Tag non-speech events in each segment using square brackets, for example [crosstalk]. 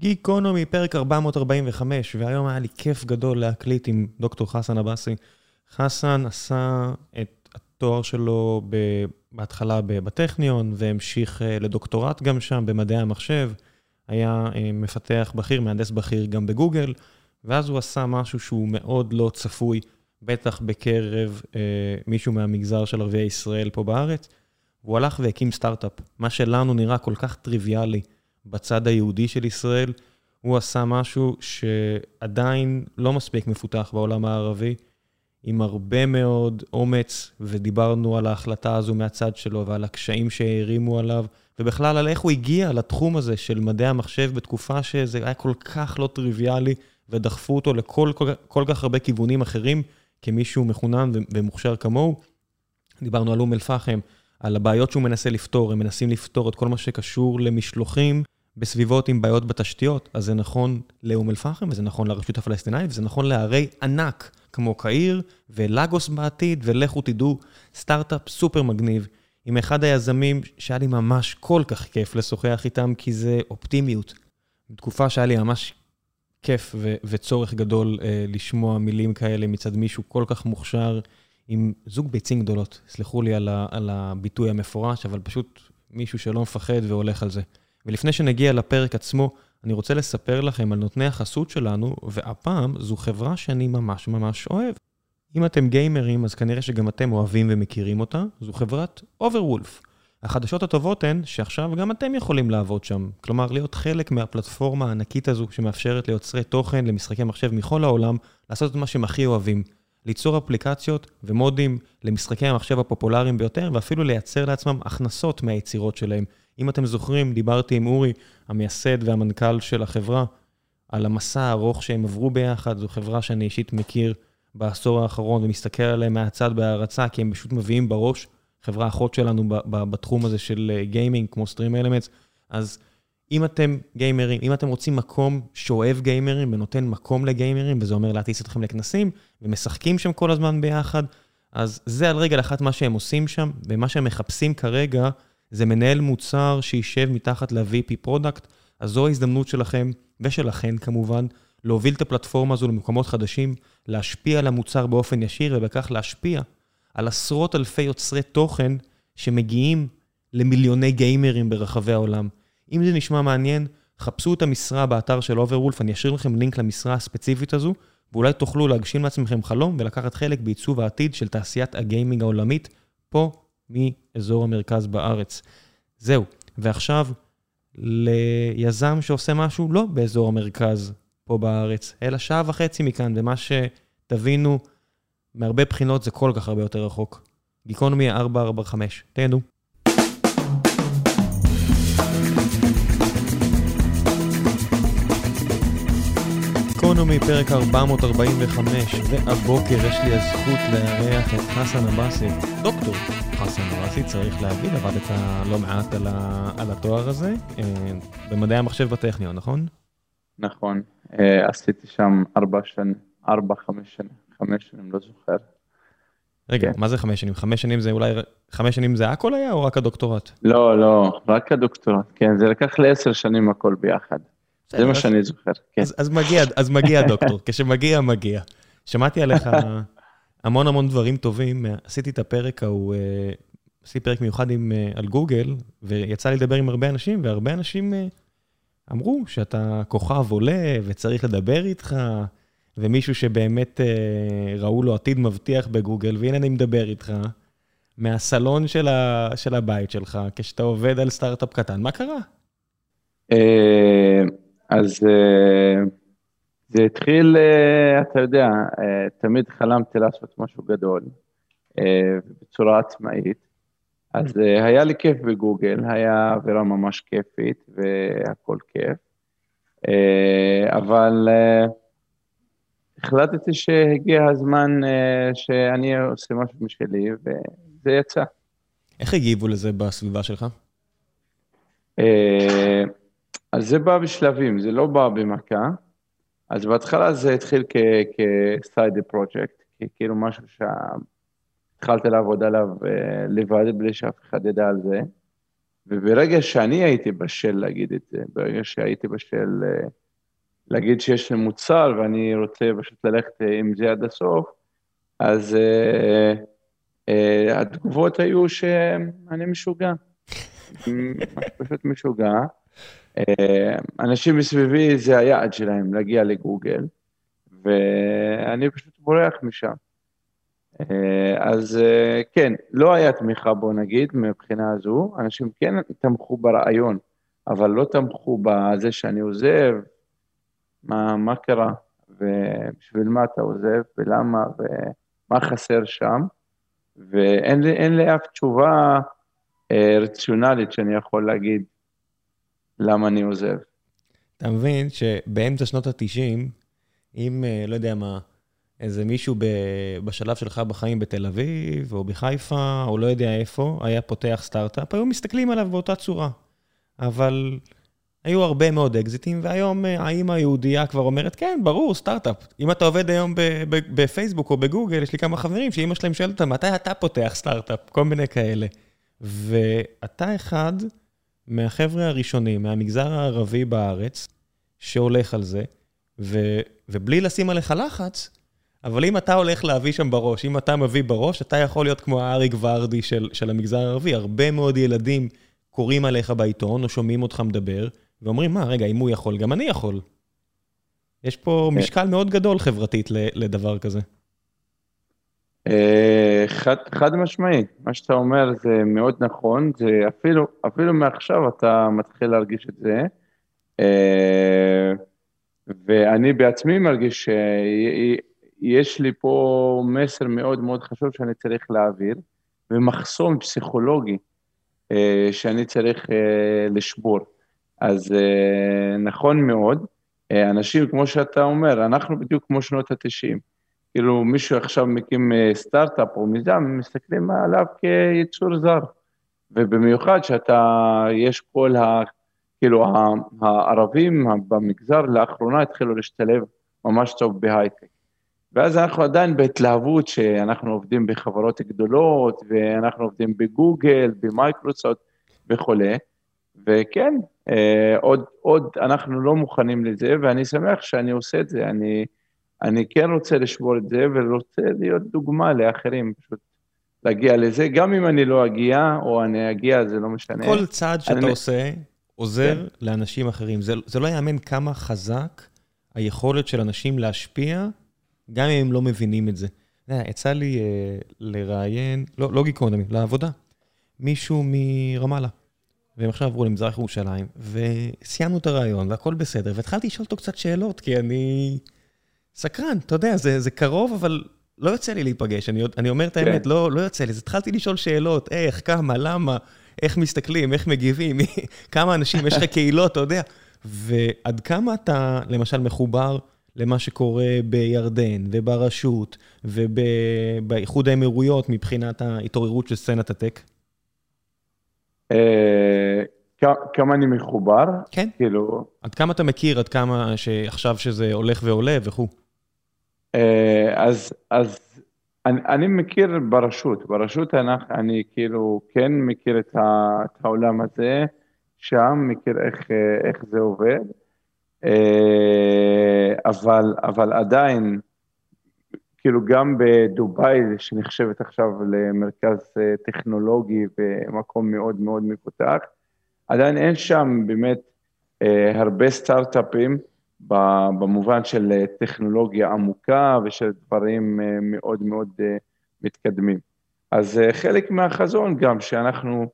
גיקונומי, פרק 445, והיום היה לי כיף גדול להקליט עם דוקטור חסן עבאסי. חסן עשה את התואר שלו בהתחלה בטכניון, והמשיך אה, לדוקטורט גם שם במדעי המחשב. היה אה, מפתח בכיר, מהנדס בכיר גם בגוגל, ואז הוא עשה משהו שהוא מאוד לא צפוי, בטח בקרב אה, מישהו מהמגזר של ערביי ישראל פה בארץ. והוא הלך והקים סטארט-אפ, מה שלנו נראה כל כך טריוויאלי. בצד היהודי של ישראל, הוא עשה משהו שעדיין לא מספיק מפותח בעולם הערבי, עם הרבה מאוד אומץ, ודיברנו על ההחלטה הזו מהצד שלו ועל הקשיים שהערימו עליו, ובכלל על איך הוא הגיע לתחום הזה של מדעי המחשב בתקופה שזה היה כל כך לא טריוויאלי, ודחפו אותו לכל כל, כל כך הרבה כיוונים אחרים, כמישהו מחונן ומוכשר כמוהו. דיברנו על אום אל-פחם, על הבעיות שהוא מנסה לפתור, הם מנסים לפתור את כל מה שקשור למשלוחים. בסביבות עם בעיות בתשתיות, אז זה נכון לאום אל-פחם, וזה נכון לרשות הפלסטינאית, וזה נכון לערי ענק, כמו קהיר ולגוס בעתיד, ולכו תדעו, סטארט-אפ סופר מגניב, עם אחד היזמים שהיה לי ממש כל כך כיף לשוחח איתם, כי זה אופטימיות. תקופה שהיה לי ממש כיף ו- וצורך גדול אה, לשמוע מילים כאלה מצד מישהו כל כך מוכשר, עם זוג ביצים גדולות. סלחו לי על, ה- על הביטוי המפורש, אבל פשוט מישהו שלא מפחד והולך על זה. ולפני שנגיע לפרק עצמו, אני רוצה לספר לכם על נותני החסות שלנו, והפעם זו חברה שאני ממש ממש אוהב. אם אתם גיימרים, אז כנראה שגם אתם אוהבים ומכירים אותה, זו חברת Overwolf. החדשות הטובות הן שעכשיו גם אתם יכולים לעבוד שם. כלומר, להיות חלק מהפלטפורמה הענקית הזו שמאפשרת ליוצרי תוכן למשחקי מחשב מכל העולם, לעשות את מה שהם הכי אוהבים. ליצור אפליקציות ומודים למשחקי המחשב הפופולריים ביותר, ואפילו לייצר לעצמם הכנסות מהיצירות שלהם. אם אתם זוכרים, דיברתי עם אורי, המייסד והמנכ"ל של החברה, על המסע הארוך שהם עברו ביחד. זו חברה שאני אישית מכיר בעשור האחרון ומסתכל עליהם מהצד בהערצה, כי הם פשוט מביאים בראש חברה אחות שלנו בתחום הזה של גיימינג, כמו סטרים אלמנטס. אז אם אתם גיימרים, אם אתם רוצים מקום שאוהב גיימרים ונותן מקום לגיימרים, וזה אומר להטיס אתכם לכנסים, ומשחקים שם כל הזמן ביחד, אז זה על רגל אחת מה שהם עושים שם, ומה שהם מחפשים כרגע זה מנהל מוצר שישב מתחת ל-VP product, אז זו ההזדמנות שלכם, ושלכן כמובן, להוביל את הפלטפורמה הזו למקומות חדשים, להשפיע על המוצר באופן ישיר, ובכך להשפיע על עשרות אלפי יוצרי תוכן שמגיעים למיליוני גיימרים ברחבי העולם. אם זה נשמע מעניין, חפשו את המשרה באתר של אוברוולף, אני אשאיר לכם לינק למשרה הספציפית הזו, ואולי תוכלו להגשים לעצמכם חלום ולקחת חלק בעיצוב העתיד של תעשיית הגיימינג העולמית, פה מאזור המרכז בארץ. זהו, ועכשיו ליזם שעושה משהו לא באזור המרכז פה בארץ, אלא שעה וחצי מכאן, ומה שתבינו, מהרבה בחינות זה כל כך הרבה יותר רחוק. גיקונומי 445, תהנו. גיקונומי, פרק 445, והבוקר יש לי הזכות לארח את חסן עבאסי, דוקטור חסן עבאסי, צריך להגיד, עבדת לא מעט על, ה, על התואר הזה, אה, במדעי המחשב בטכניון, נכון? נכון, אה, עשיתי שם ארבע שנים, ארבע, חמש שנים, חמש שנים, לא זוכר. רגע, כן. מה זה חמש שנים? חמש שנים זה אולי, חמש שנים זה הכל היה או רק הדוקטורט? לא, לא, רק הדוקטורט, כן, זה לקח לי עשר שנים הכל ביחד. זה מה שאני זוכר, כן. אז, מגיע, אז מגיע דוקטור, [laughs] כשמגיע, מגיע. שמעתי עליך המון המון דברים טובים, עשיתי את הפרק ההוא, אה, עשיתי פרק מיוחד עם, אה, על גוגל, ויצא לי לדבר עם הרבה אנשים, והרבה אנשים אה, אמרו שאתה כוכב עולה וצריך לדבר איתך, ומישהו שבאמת ראו לו עתיד מבטיח בגוגל, והנה אני מדבר איתך. מהסלון של, ה, של הבית שלך, כשאתה עובד על סטארט-אפ קטן, מה קרה? אז אה, זה התחיל, אה, אתה יודע, אה, תמיד חלמתי לעשות משהו גדול, בצורה עצמאית. אז היה לי כיף בגוגל, היה אווירה ממש כיפית והכל כיף. אבל החלטתי שהגיע הזמן שאני עושה משהו משלי, וזה יצא. איך הגיבו לזה בסביבה שלך? אז זה בא בשלבים, זה לא בא במכה. אז בהתחלה זה התחיל כ-side project, כאילו משהו שהתחלתי לעבוד עליו אה, לבד בלי שאף אחד ידע על זה. וברגע שאני הייתי בשל להגיד את זה, ברגע שהייתי בשל אה, להגיד שיש לי מוצר ואני רוצה פשוט ללכת עם זה עד הסוף, אז uh, uh, התגובות היו שאני משוגע. [laughs] פשוט משוגע. Uh, אנשים מסביבי זה היעד שלהם, להגיע לגוגל, ואני פשוט בורח משם. אה, אז אה, כן, לא היה תמיכה, בוא נגיד, מבחינה הזו. אנשים כן תמכו ברעיון, אבל לא תמכו בזה שאני עוזב, מה, מה קרה, ובשביל מה אתה עוזב, ולמה, ומה חסר שם. ואין לי, לי אף תשובה אה, רציונלית שאני יכול להגיד למה אני עוזב. אתה מבין שבאמצע שנות ה-90, אם, לא יודע מה, איזה מישהו בשלב שלך בחיים בתל אביב, או בחיפה, או לא יודע איפה, היה פותח סטארט-אפ, היו מסתכלים עליו באותה צורה. אבל היו הרבה מאוד אקזיטים, והיום אה, האימא היהודייה כבר אומרת, כן, ברור, סטארט-אפ. אם אתה עובד היום בפייסבוק או בגוגל, יש לי כמה חברים שאימא שלהם שואלת אותם, מתי אתה פותח סטארט-אפ? כל מיני כאלה. ואתה אחד מהחבר'ה הראשונים, מהמגזר הערבי בארץ, שהולך על זה, ו... ובלי לשים עליך לחץ, אבל אם אתה הולך להביא שם בראש, אם אתה מביא בראש, אתה יכול להיות כמו האריק ורדי של, של המגזר הערבי. הרבה מאוד ילדים קוראים עליך בעיתון, או שומעים אותך מדבר, ואומרים, מה, רגע, אם הוא יכול, גם אני יכול. יש פה כן. משקל מאוד גדול חברתית לדבר כזה. אה, חד, חד משמעי, מה שאתה אומר זה מאוד נכון, זה אפילו, אפילו מעכשיו אתה מתחיל להרגיש את זה. אה, ואני בעצמי מרגיש יש לי פה מסר מאוד מאוד חשוב שאני צריך להעביר, ומחסום פסיכולוגי אה, שאני צריך לשבור. אז נכון מאוד, אנשים, כמו שאתה אומר, אנחנו בדיוק כמו שנות ה-90. כאילו, מישהו עכשיו מקים אה, סטארט-אפ או מיזם, מסתכלים עליו כיצור זר. ובמיוחד שאתה, יש כל ה... כאילו, הערבים במגזר לאחרונה התחילו להשתלב ממש טוב בהייטק. ואז אנחנו עדיין בהתלהבות שאנחנו עובדים בחברות גדולות, ואנחנו עובדים בגוגל, במייקרוסופט וכולי, וכן, אה, עוד, עוד אנחנו לא מוכנים לזה, ואני שמח שאני עושה את זה, אני, אני כן רוצה לשבור את זה, ורוצה להיות דוגמה לאחרים, פשוט להגיע לזה, גם אם אני לא אגיע, או אני אגיע, זה לא משנה. כל צעד שאתה אני... עושה עוזר כן. לאנשים אחרים. זה, זה לא יאמן כמה חזק היכולת של אנשים להשפיע גם אם הם לא מבינים את זה. יצא לי uh, לראיין, לא, לא גיקונומי, לעבודה, מישהו מרמאללה. והם עכשיו עברו למזרח ירושלים, וסיימנו את הרעיון, והכל בסדר, והתחלתי לשאול אותו קצת שאלות, כי אני סקרן, אתה יודע, זה, זה קרוב, אבל לא יוצא לי להיפגש, אני, אני אומר את האמת, כן. לא, לא יוצא לי, אז התחלתי לשאול שאלות, איך, כמה, למה, איך מסתכלים, איך מגיבים, [laughs] כמה אנשים, יש לך קהילות, אתה יודע, ועד כמה אתה, למשל, מחובר למה שקורה בירדן וברשות ובאיחוד האמירויות מבחינת ההתעוררות של סצנת הטק? אה, כמה אני מחובר? כן. כאילו... עד כמה אתה מכיר, עד כמה שעכשיו שזה הולך ועולה וכו'? אה, אז, אז אני, אני מכיר ברשות, ברשות אני, אני כאילו כן מכיר את, ה, את העולם הזה, שם מכיר איך, איך זה עובד. אה, אבל, אבל עדיין, כאילו גם בדובאי, שנחשבת עכשיו למרכז אה, טכנולוגי ומקום מאוד מאוד מפותח, עדיין אין שם באמת אה, הרבה סטארט-אפים במובן של טכנולוגיה עמוקה ושל דברים מאוד מאוד מתקדמים. אז חלק מהחזון גם, שאנחנו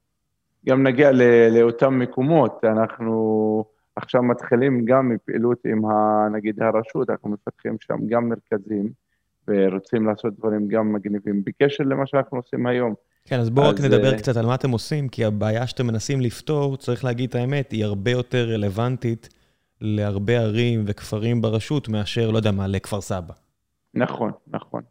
גם נגיע לאותם מקומות, אנחנו... עכשיו מתחילים גם מפעילות עם, ה, נגיד, הרשות, אנחנו מפתחים שם גם מרכזים, ורוצים לעשות דברים גם מגניבים, בקשר למה שאנחנו עושים היום. כן, אז בואו רק נדבר. קצת על מה אתם עושים, כי הבעיה שאתם מנסים לפתור, צריך להגיד את האמת, היא הרבה יותר רלוונטית להרבה ערים וכפרים ברשות מאשר, לא יודע מה, לכפר סבא. נכון, נכון.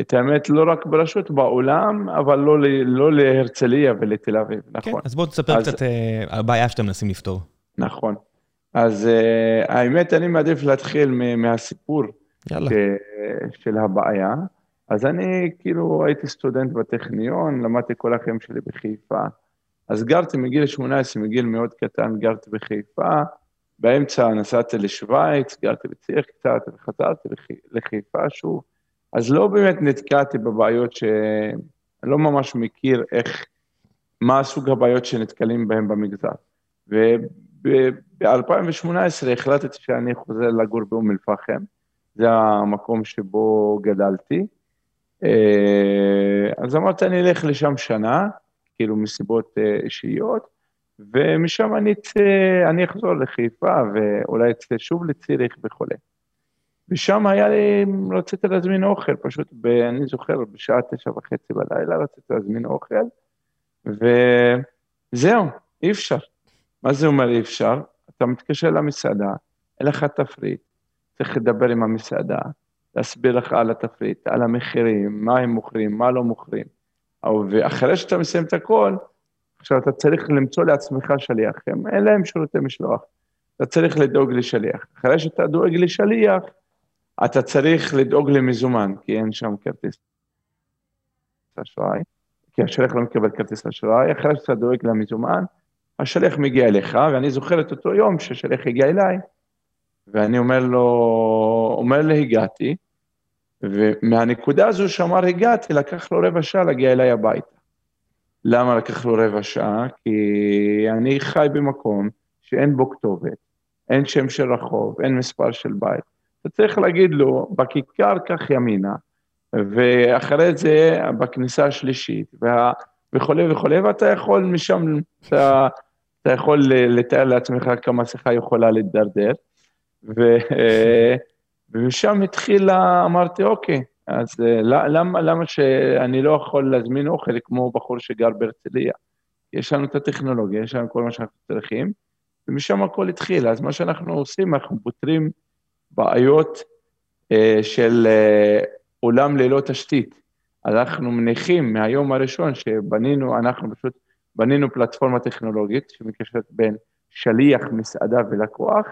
את האמת, לא רק ברשות, בעולם, אבל לא, לא להרצליה ולתל אביב, נכון. כן, אז בואו תספר אז... קצת uh, הבעיה שאתם מנסים לפתור. נכון. אז uh, האמת, אני מעדיף להתחיל מהסיפור יאללה. של הבעיה. אז אני כאילו הייתי סטודנט בטכניון, למדתי כל החיים שלי בחיפה. אז גרתי מגיל 18, מגיל מאוד קטן, גרתי בחיפה, באמצע נסעתי לשוויץ, גרתי בציריך קצת, וחזרתי לחיפה שוב, אז לא באמת נתקעתי בבעיות שאני לא ממש מכיר איך, מה סוג הבעיות שנתקלים בהן במגזר. וב-2018 החלטתי שאני חוזר לגור באום אל-פחם, זה המקום שבו גדלתי. אה, אז אמרתי, אני אלך לשם שנה, כאילו מסיבות אה, אישיות, ומשם אני אצא, אני אחזור לחיפה, ואולי אצא שוב לציריך וכולי. ושם היה לי, רציתי להזמין אוכל, פשוט, ב, אני זוכר, בשעה תשע וחצי בלילה רציתי להזמין אוכל, וזהו, אי אפשר. מה זה אומר אי אפשר? אתה מתקשר למסעדה, אין לך תפריט, צריך לדבר עם המסעדה, להסביר לך על התפריט, על המחירים, מה הם מוכרים, מה לא מוכרים. ואחרי שאתה מסיים את הכל, עכשיו אתה צריך למצוא לעצמך שליח, הם, אין להם שירותי משלוח. אתה צריך לדאוג לשליח. אחרי שאתה דואג לשליח, אתה צריך לדאוג למזומן, כי אין שם כרטיס אשראי, כי השליח לא מקבל כרטיס אשראי, אחרי שאתה דואג למזומן, השליח מגיע אליך, ואני זוכר את אותו יום שהשליח הגיע אליי, ואני אומר לו, אומר לי, הגעתי, ומהנקודה הזו שאמר הגעתי, לקח לו רבע שעה להגיע אליי הביתה. למה לקח לו רבע שעה? כי אני חי במקום שאין בו כתובת, אין שם של רחוב, אין מספר של בית. אתה צריך להגיד לו, בכיכר קח ימינה, ואחרי זה בכניסה השלישית, וה... וכולי וכולי, ואתה יכול משם, אתה, אתה יכול לתאר לעצמך כמה שיחה יכולה להידרדר. ו... [laughs] ומשם התחילה, אמרתי, אוקיי, אז אה, למה, למה שאני לא יכול להזמין אוכל כמו בחור שגר בהרצליה? יש לנו את הטכנולוגיה, יש לנו כל מה שאנחנו צריכים, ומשם הכל התחיל. אז מה שאנחנו עושים, אנחנו פותרים בעיות אה, של אה, עולם ללא תשתית. אנחנו מניחים מהיום הראשון שבנינו, אנחנו פשוט בנינו פלטפורמה טכנולוגית שמקשרת בין שליח, מסעדה ולקוח,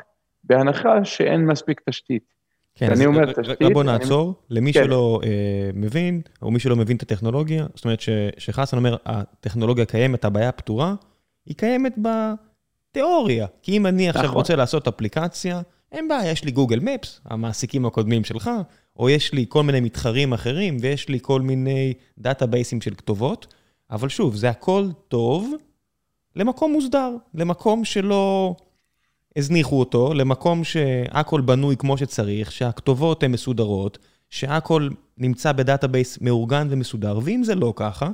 בהנחה שאין מספיק תשתית. כן, אני אומר תשתית... בוא נעצור, אני... למי כן. שלא אה, מבין, או מי שלא מבין את הטכנולוגיה, זאת אומרת שחסן אומר, הטכנולוגיה קיימת, הבעיה פתורה, היא קיימת בתיאוריה. כי אם אני עכשיו נכון. רוצה לעשות אפליקציה, אין בעיה, יש לי גוגל מפס, המעסיקים הקודמים שלך, או יש לי כל מיני מתחרים אחרים, ויש לי כל מיני דאטאבייסים של כתובות, אבל שוב, זה הכל טוב למקום מוסדר, למקום שלא... הזניחו אותו למקום שהכל בנוי כמו שצריך, שהכתובות הן מסודרות, שהכל נמצא ב database מאורגן ומסודר, ואם זה לא ככה,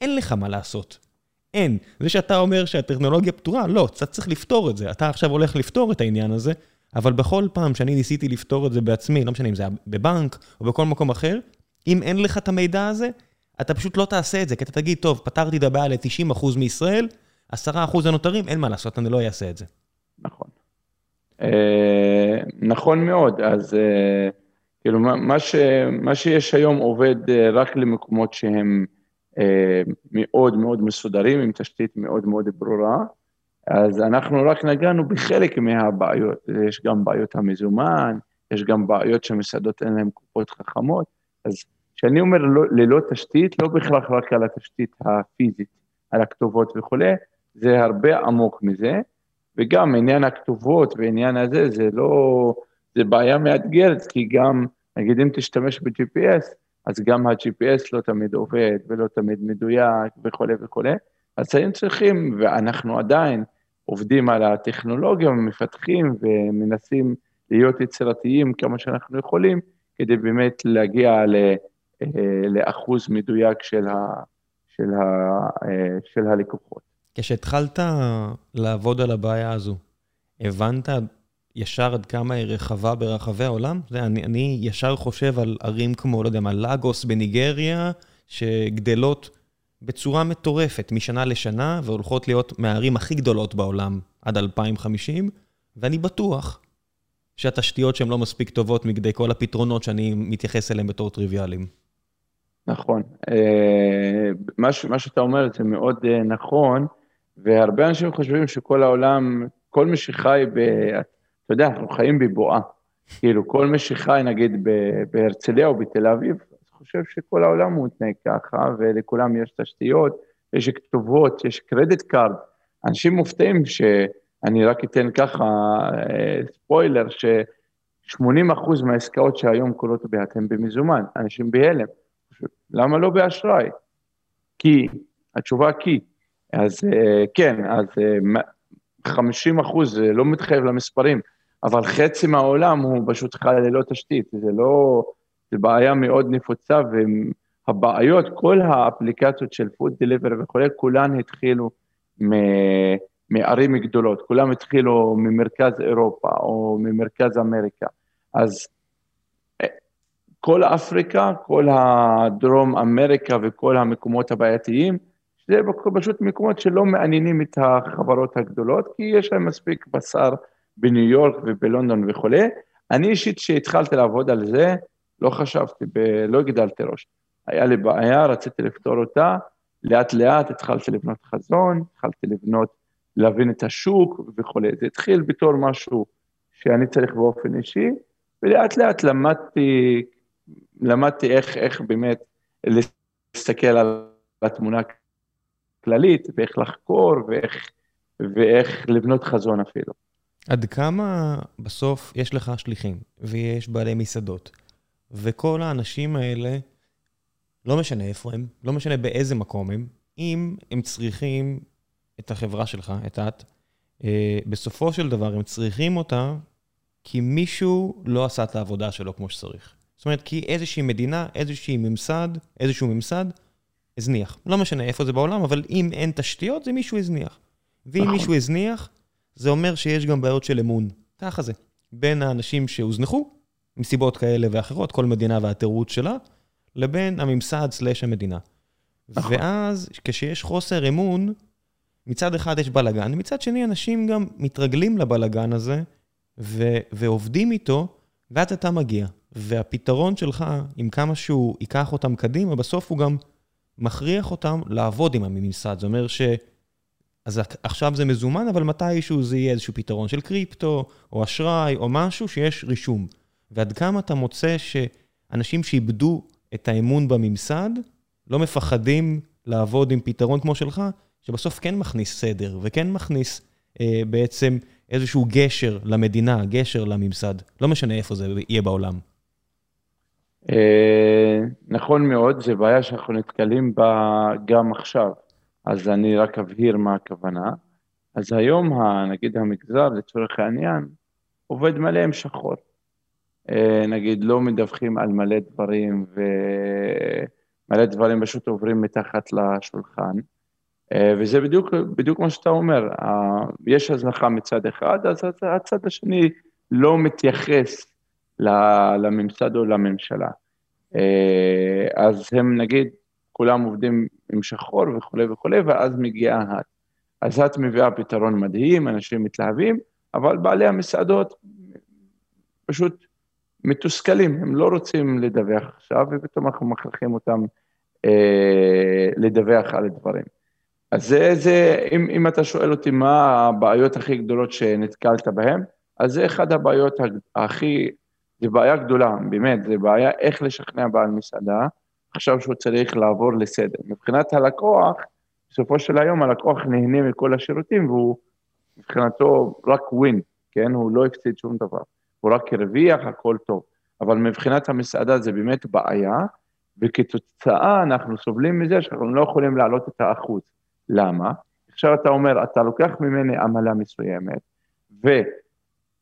אין לך מה לעשות. אין. זה שאתה אומר שהטכנולוגיה פתורה, לא, אתה צריך לפתור את זה. אתה עכשיו הולך לפתור את העניין הזה, אבל בכל פעם שאני ניסיתי לפתור את זה בעצמי, לא משנה אם זה היה בבנק או בכל מקום אחר, אם אין לך את המידע הזה, אתה פשוט לא תעשה את זה, כי אתה תגיד, טוב, פתרתי את הבעיה ל-90% מישראל, 10% הנותרים, אין מה לעשות, אני לא אעשה את זה. נכון. אה, נכון מאוד, אז אה, כאילו מה, ש, מה שיש היום עובד אה, רק למקומות שהם מאוד מאוד מסודרים, עם תשתית מאוד מאוד ברורה, אז אנחנו רק נגענו בחלק מהבעיות, יש גם בעיות המזומן, יש גם בעיות שמסעדות אין להן קופות חכמות, אז כשאני אומר לא, ללא תשתית, לא בכלל רק על התשתית הפיזית, על הכתובות וכולי, זה הרבה עמוק מזה, וגם עניין הכתובות ועניין הזה, זה לא, זה בעיה מאתגרת, כי גם, נגיד אם תשתמש ב-GPS, אז גם ה-GPS לא תמיד עובד ולא תמיד מדויק וכולי וכולי, אז היינו צריכים, ואנחנו עדיין עובדים על הטכנולוגיה ומפתחים ומנסים להיות יצירתיים כמה שאנחנו יכולים, כדי באמת להגיע ל, אה, לאחוז מדויק של, ה, של, ה, אה, של הלקוחות. כשהתחלת לעבוד על הבעיה הזו, הבנת ישר עד כמה היא רחבה ברחבי העולם? זה, אני, אני ישר חושב על ערים כמו, לא יודע מה, לגוס בניגריה, שגדלות בצורה מטורפת משנה לשנה, והולכות להיות מהערים הכי גדולות בעולם עד 2050, ואני בטוח שהתשתיות שהן לא מספיק טובות מכדי כל הפתרונות שאני מתייחס אליהן בתור טריוויאליים. נכון. אה, מה שאתה אומר זה מאוד אה, נכון. והרבה אנשים חושבים שכל העולם, כל מי שחי ב... אתה יודע, אנחנו חיים בבועה. כאילו, כל מי שחי, נגיד, בהרצליה או בתל אביב, חושב שכל העולם הוא מתנהג ככה, ולכולם יש תשתיות, יש כתובות, יש credit card. אנשים מופתעים שאני רק אתן ככה אה, ספוילר, ש-80% מהעסקאות שהיום קורות הן במזומן, אנשים בהלם. למה לא באשראי? כי, התשובה כי. אז אה, כן, אז 50 אחוז, זה לא מתחייב למספרים, אבל חצי מהעולם הוא פשוט חי ללא תשתית, זה לא, זה בעיה מאוד נפוצה, והבעיות, כל האפליקציות של פוד דליבר וכולי, כולן התחילו מ... מערים גדולות, כולם התחילו ממרכז אירופה או ממרכז אמריקה. אז אה, כל אפריקה, כל הדרום אמריקה וכל המקומות הבעייתיים, זה פשוט מקומות שלא מעניינים את החברות הגדולות, כי יש להם מספיק בשר בניו יורק ובלונדון וכולי. אני אישית, כשהתחלתי לעבוד על זה, לא חשבתי, ב... לא הגדלתי ראש. היה לי בעיה, רציתי לפתור אותה, לאט לאט התחלתי לבנות חזון, התחלתי לבנות, להבין את השוק וכולי. זה התחיל בתור משהו שאני צריך באופן אישי, ולאט לאט למדתי, למדתי איך, איך באמת להסתכל על התמונה כללית, ואיך לחקור, ואיך, ואיך לבנות חזון אפילו. עד כמה בסוף יש לך שליחים, ויש בעלי מסעדות, וכל האנשים האלה, לא משנה איפה הם, לא משנה באיזה מקום הם, אם הם צריכים את החברה שלך, את את, אה, בסופו של דבר הם צריכים אותה כי מישהו לא עשה את העבודה שלו כמו שצריך. זאת אומרת, כי איזושהי מדינה, איזושהי ממסד, איזשהו ממסד, הזניח. לא משנה איפה זה בעולם, אבל אם אין תשתיות, זה מישהו הזניח. ואם נכון. מישהו הזניח, זה אומר שיש גם בעיות של אמון. ככה זה. בין האנשים שהוזנחו, מסיבות כאלה ואחרות, כל מדינה והתירוץ שלה, לבין הממסד סלאש המדינה. נכון. ואז, כשיש חוסר אמון, מצד אחד יש בלאגן, מצד שני אנשים גם מתרגלים לבלאגן הזה, ו- ועובדים איתו, ואז אתה מגיע. והפתרון שלך, עם כמה שהוא ייקח אותם קדימה, בסוף הוא גם מכריח אותם לעבוד עם הממסד. זה אומר ש... אז עכשיו זה מזומן, אבל מתישהו זה יהיה איזשהו פתרון של קריפטו, או אשראי, או משהו שיש רישום. ועד כמה אתה מוצא שאנשים שאיבדו את האמון בממסד, לא מפחדים לעבוד עם פתרון כמו שלך, שבסוף כן מכניס סדר, וכן מכניס אה, בעצם איזשהו גשר למדינה, גשר לממסד. לא משנה איפה זה יהיה בעולם. אה, נכון מאוד, זו בעיה שאנחנו נתקלים בה גם עכשיו, אז אני רק אבהיר מה הכוונה. אז היום, נגיד המגזר, לצורך העניין, עובד מלא עם שחור. אה, נגיד, לא מדווחים על מלא דברים, ומלא דברים פשוט עוברים מתחת לשולחן. אה, וזה בדיוק, בדיוק מה שאתה אומר, יש הזנחה מצד אחד, אז הצד השני לא מתייחס לממסד או לממשלה. אה, אז הם נגיד, כולם עובדים עם שחור וכולי וכולי, ואז מגיעה האט. אז האט מביאה פתרון מדהים, אנשים מתלהבים, אבל בעלי המסעדות פשוט מתוסכלים, הם לא רוצים לדווח עכשיו, ופתאום אנחנו מכריחים אותם אה, לדווח על הדברים. אז זה, זה אם, אם אתה שואל אותי מה הבעיות הכי גדולות שנתקלת בהן, אז זה אחת הבעיות הכי זו בעיה גדולה, באמת, זו בעיה איך לשכנע בעל מסעדה, עכשיו שהוא צריך לעבור לסדר. מבחינת הלקוח, בסופו של היום הלקוח נהנה מכל השירותים והוא מבחינתו רק ווין, כן? הוא לא הפסיד שום דבר. הוא רק הרוויח, הכל טוב. אבל מבחינת המסעדה זה באמת בעיה, וכתוצאה אנחנו סובלים מזה שאנחנו לא יכולים להעלות את האחוז. למה? עכשיו אתה אומר, אתה לוקח ממני עמלה מסוימת, ו...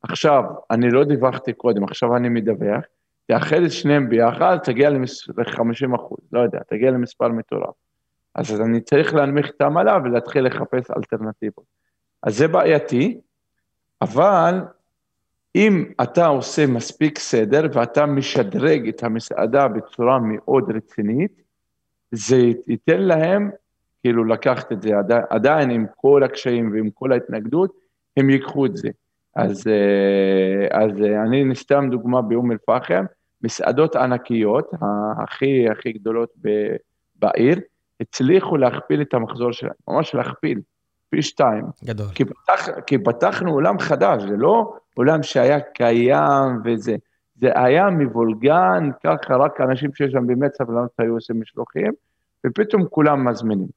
עכשיו, אני לא דיווחתי קודם, עכשיו אני מדווח, תאחד את שניהם ביחד, תגיע ל-50 אחוז, לא יודע, תגיע למספר מטורף. אז אני צריך להנמיך את העמלה ולהתחיל לחפש אלטרנטיבות. אז זה בעייתי, אבל אם אתה עושה מספיק סדר ואתה משדרג את המסעדה בצורה מאוד רצינית, זה ייתן להם, כאילו לקחת את זה עדיין עם כל הקשיים ועם כל ההתנגדות, הם ייקחו את זה. אז, אה, אז אה, אני סתם דוגמה באום אל-פחם, מסעדות ענקיות, הכי הכי גדולות בעיר, הצליחו להכפיל את המחזור שלהם, ממש להכפיל, פי שתיים. גדול. כי, פתח, כי פתחנו עולם חדש, זה לא עולם שהיה קיים וזה, זה היה מבולגן, ככה רק אנשים שיש שם באמת סבלנות היו עושים משלוחים, ופתאום כולם מזמינים.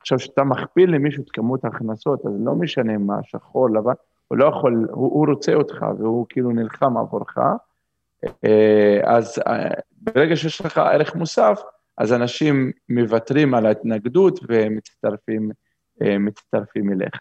עכשיו, כשאתה מכפיל למישהו את כמות ההכנסות, אז לא משנה מה, שחור, לבן, הוא לא יכול, הוא, הוא רוצה אותך והוא כאילו נלחם עבורך, אה, אז אה, ברגע שיש לך ערך מוסף, אז אנשים מוותרים על ההתנגדות ומצטרפים מצטרפים אליך.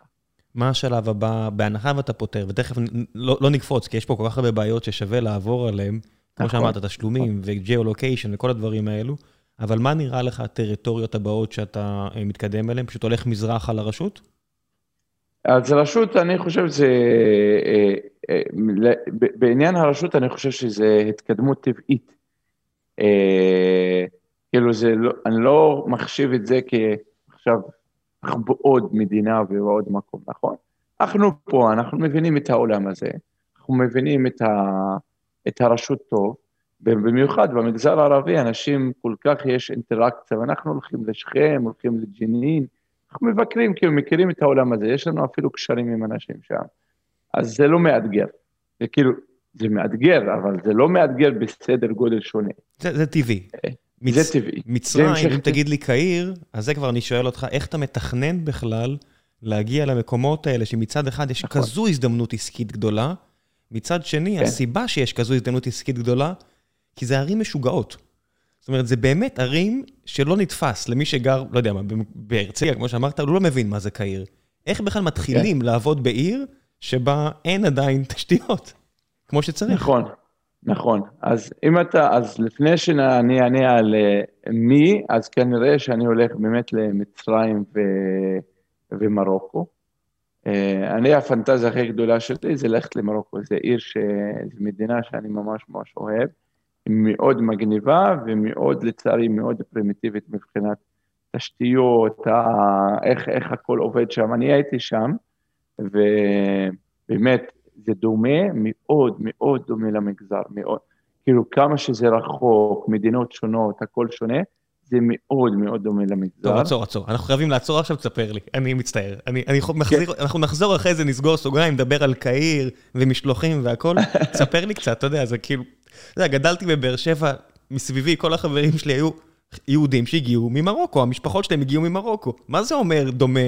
מה השלב הבא, בהנחה ואתה פותר, ותכף לא, לא נקפוץ, כי יש פה כל כך הרבה בעיות ששווה לעבור עליהן, כמו נכון, שאמרת, תשלומים. ו-geolocation וכל הדברים האלו, אבל מה נראה לך הטריטוריות הבאות שאתה אה, מתקדם אליהן? פשוט הולך מזרחה לרשות? אז רשות, אני חושב שזה, אה, אה, בעניין הרשות, אני חושב שזה התקדמות טבעית. כאילו זה לא, אני לא מחשיב את זה כעכשיו בעוד מדינה ובעוד מקום, נכון? אנחנו פה, אנחנו מבינים את העולם הזה, אנחנו מבינים את, ה, את הרשות טוב, במיוחד במגזר הערבי, אנשים כל כך יש אינטראקציה, ואנחנו הולכים לשכם, הולכים לג'נין, אנחנו מבקרים, כאילו מכירים את העולם הזה, יש לנו אפילו קשרים עם אנשים שם. אז זה לא מאתגר. זה כאילו, זה מאתגר, אבל זה לא מאתגר בסדר גודל שונה. זה, זה טבעי. אה, מצ... זה טבעי. מצרים, זה אם תגיד לי קהיר, אז זה כבר אני שואל אותך, איך אתה מתכנן בכלל להגיע למקומות האלה, שמצד אחד יש נכון. כזו הזדמנות עסקית גדולה, מצד שני, כן. הסיבה שיש כזו הזדמנות עסקית גדולה, כי זה ערים משוגעות. זאת אומרת, זה באמת ערים שלא נתפס למי שגר, לא יודע מה, בהרצליה, כמו שאמרת, הוא לא מבין מה זה קהיר. איך בכלל מתחילים כן. לעבוד בעיר שבה אין עדיין [laughs] תשתיות, כמו שצריך? נכון. נכון, אז אם אתה, אז לפני שאני אענה על אה, מי, אז כנראה שאני הולך באמת למצרים ו, ומרוקו. אה, אני, הפנטזיה הכי גדולה שלי זה ללכת למרוקו, זו עיר, ש... זו מדינה שאני ממש ממש אוהב, מאוד מגניבה ומאוד, לצערי, מאוד פרימיטיבית מבחינת תשתיות, איך, איך הכל עובד שם. אני הייתי שם, ובאמת, זה דומה, מאוד מאוד דומה למגזר, מאוד. כאילו כמה שזה רחוק, מדינות שונות, הכל שונה, זה מאוד מאוד דומה למגזר. טוב, עצור, עצור. אנחנו חייבים לעצור עכשיו, תספר לי. אני מצטער. אני, אני מחזיר, כן. אנחנו נחזור אחרי זה, נסגור סוגריים, נדבר על קהיר ומשלוחים והכל. [laughs] תספר לי קצת, אתה יודע, זה כאילו... אתה יודע, גדלתי בבאר שבע, מסביבי, כל החברים שלי היו יהודים שהגיעו ממרוקו, המשפחות שלהם הגיעו ממרוקו. מה זה אומר דומה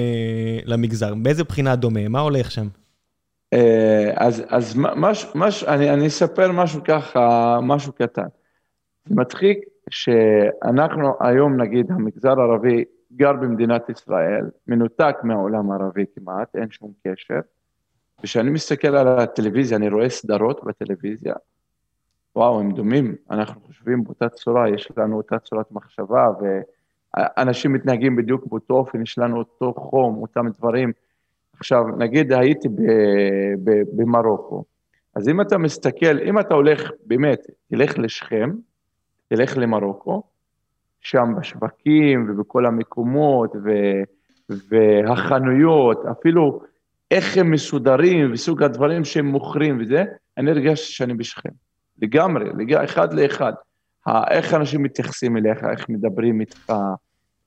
למגזר? באיזה בחינה דומה? מה הולך שם? אה, אז, אז מש, מש, אני, אני אספר משהו ככה, משהו קטן. זה מצחיק שאנחנו היום, נגיד, המגזר הערבי גר במדינת ישראל, מנותק מהעולם הערבי כמעט, אין שום קשר. וכשאני מסתכל על הטלוויזיה, אני רואה סדרות בטלוויזיה, וואו, הם דומים, אנחנו חושבים באותה צורה, יש לנו אותה צורת מחשבה, ואנשים מתנהגים בדיוק באותו אופן, יש לנו אותו חום, אותם דברים. עכשיו, נגיד הייתי במרוקו, אז אם אתה מסתכל, אם אתה הולך, באמת, תלך לשכם, תלך למרוקו, שם בשווקים ובכל המקומות ו, והחנויות, אפילו איך הם מסודרים וסוג הדברים שהם מוכרים וזה, אני הרגשתי שאני בשכם. לגמרי, לגמרי, אחד לאחד. איך אנשים מתייחסים אליך, איך מדברים איתך,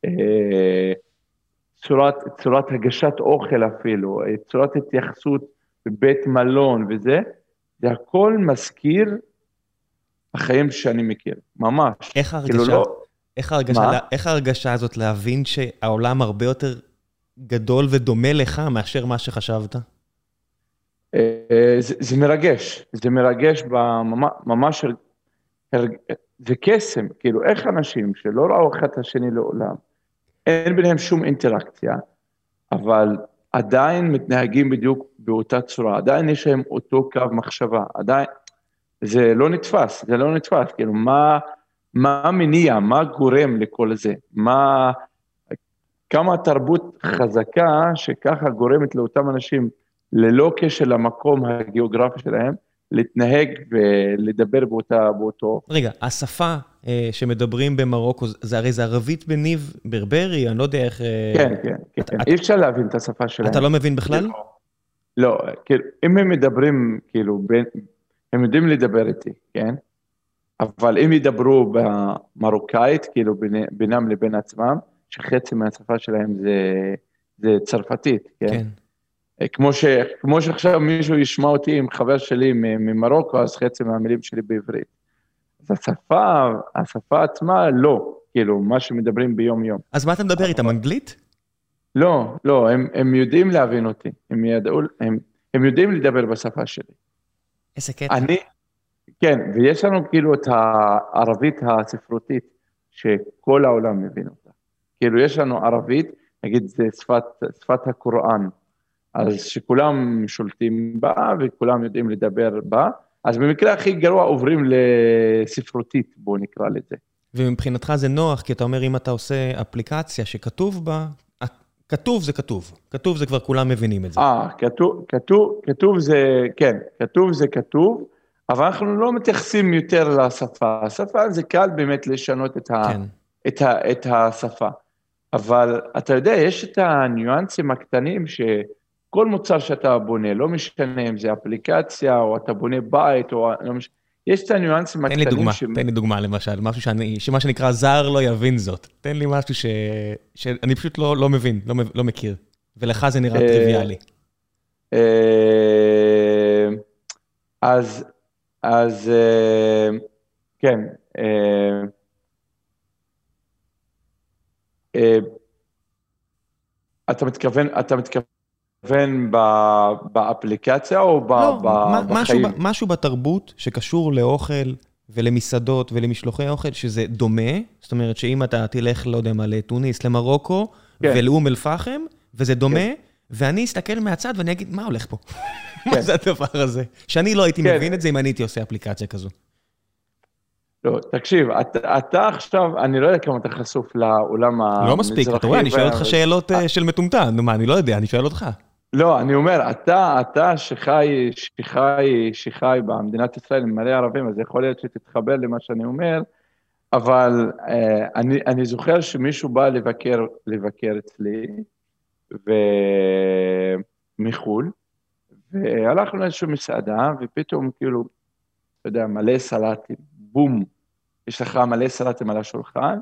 אה, צורת, צורת הגשת אוכל אפילו, צורת התייחסות בבית מלון וזה, זה הכל מזכיר החיים שאני מכיר, ממש. איך ההרגשה, כאילו לא... איך ההרגשה, לה, איך ההרגשה הזאת להבין שהעולם הרבה יותר גדול ודומה לך מאשר מה שחשבת? אה, זה, זה מרגש, זה מרגש ממש, זה קסם, כאילו איך אנשים שלא ראו אחד את השני לעולם, אין ביניהם שום אינטראקציה, אבל עדיין מתנהגים בדיוק באותה צורה, עדיין יש להם אותו קו מחשבה, עדיין, זה לא נתפס, זה לא נתפס, כאילו מה, מה המניע, מה גורם לכל זה, מה, כמה התרבות חזקה שככה גורמת לאותם אנשים, ללא קשר למקום הגיאוגרפי שלהם, להתנהג ולדבר באותה, באותו... רגע, השפה אה, שמדברים במרוקו, זה הרי זה ערבית בניב ברברי, אני לא יודע איך... אה, כן, כן, כן, כן. אי אפשר להבין את השפה שלהם. אתה לא מבין בכלל? לא, כאילו, אם הם מדברים, כאילו, בין, הם יודעים לדבר איתי, כן? אבל אם ידברו במרוקאית, כאילו, בין, בינם לבין עצמם, שחצי מהשפה שלהם זה, זה צרפתית, כן? כן. אה, כמו, ש, כמו שעכשיו מישהו ישמע אותי עם חבר שלי ממרוקו, אז חצי מהמילים שלי בעברית. אז השפה, השפה עצמה, לא, כאילו, מה שמדברים ביום-יום. אז מה אתה מדבר איתם, אנגלית? לא, לא, הם, הם יודעים להבין אותי, הם, ידעו, הם, הם יודעים לדבר בשפה שלי. איזה קטע. אני, כן, ויש לנו כאילו את הערבית הספרותית, שכל העולם מבין אותה. כאילו, יש לנו ערבית, נגיד זה שפת, שפת הקוראן, אז שכולם שולטים בה וכולם יודעים לדבר בה, אז במקרה הכי גרוע עוברים לספרותית, בואו נקרא לזה. ומבחינתך זה נוח, כי אתה אומר, אם אתה עושה אפליקציה שכתוב בה, כתוב זה כתוב. כתוב זה כבר כולם מבינים את זה. אה, כתוב, כתוב, כתוב זה, כן, כתוב זה כתוב, אבל אנחנו לא מתייחסים יותר לשפה. השפה זה קל באמת לשנות את, ה, כן. את, ה, את השפה. אבל אתה יודע, יש את הניואנסים הקטנים שכל מוצר שאתה בונה, לא משנה אם זה אפליקציה או אתה בונה בית או לא משנה, יש את הניואנסים הקטנים. תן לי דוגמה, ש... תן לי דוגמה למשל, משהו שאני, שמה שנקרא זר לא יבין זאת. תן לי משהו ש... שאני פשוט לא, לא מבין, לא, לא מכיר, ולך זה נראה אה, טריוויאלי. אה, אז, אז אה, כן, אתה מתכוון, אתה מתכוון מתכוון באפליקציה או ב, לא, ב, משהו, בחיים? משהו בתרבות שקשור לאוכל ולמסעדות ולמשלוחי אוכל, שזה דומה, זאת אומרת שאם אתה תלך, לא יודע מה, לתוניס, למרוקו כן. ולאום אל-פחם, וזה דומה, כן. ואני אסתכל מהצד ואני אגיד, מה הולך פה? כן. מה [laughs] זה הדבר הזה? שאני לא הייתי כן. מבין את זה אם אני הייתי עושה אפליקציה כזו. לא, תקשיב, אתה, אתה עכשיו, אני לא יודע כמה אתה חשוף לעולם המזרחי. לא מספיק, אתה רואה, אני שואל אותך שאלות אה, של מטומטם, נו מה, אני לא יודע, אני שואל אותך. לא, אני אומר, אתה, אתה שחי, שחי, שחי במדינת ישראל עם מלא ערבים, אז יכול להיות שתתחבר למה שאני אומר, אבל אה, אני, אני זוכר שמישהו בא לבקר, לבקר אצלי, ומחו"ל, והלכנו לאיזושהי מסעדה, ופתאום כאילו, אתה יודע, מלא סלטים, בום, יש לך מלא סלטים על השולחן,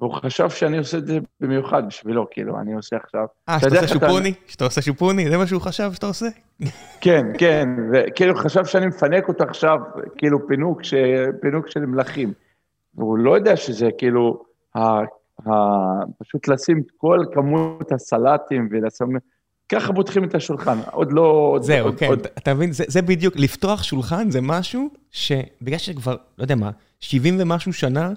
והוא חשב שאני עושה את זה במיוחד בשבילו, כאילו, אני עושה עכשיו... אה, שאתה עושה שופוני? שאתה עושה שופוני? זה מה שהוא חשב שאתה עושה? [laughs] כן, כן, וכאילו חשב שאני מפנק אותו עכשיו, כאילו פינוק, ש... פינוק של מלכים. והוא לא יודע שזה כאילו, ה... ה... פשוט לשים את כל כמות הסלטים ולשים... ככה פותחים את השולחן, עוד לא... זהו, עוד, כן, עוד... אתה מבין, זה, זה בדיוק, לפתוח שולחן זה משהו שבגלל שכבר, לא יודע מה, 70 ומשהו שנה,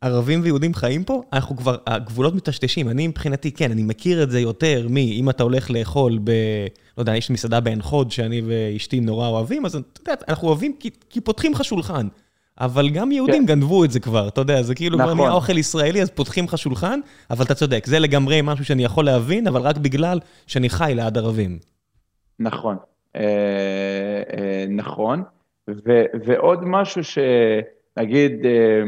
ערבים ויהודים חיים פה, אנחנו כבר, הגבולות מטשטשים. אני מבחינתי, כן, אני מכיר את זה יותר מ... אם אתה הולך לאכול ב... לא יודע, יש מסעדה בעין חוד שאני ואשתי נורא אוהבים, אז אתה יודע, אנחנו אוהבים כי, כי פותחים לך שולחן. אבל גם יהודים כן. גנבו את זה כבר, אתה יודע, זה כאילו נכון. כבר נהיה אוכל ישראלי, אז פותחים לך שולחן, אבל אתה צודק, זה לגמרי משהו שאני יכול להבין, אבל רק בגלל שאני חי ליד ערבים. נכון, אה, אה, נכון. ו, ועוד משהו שנגיד, אה,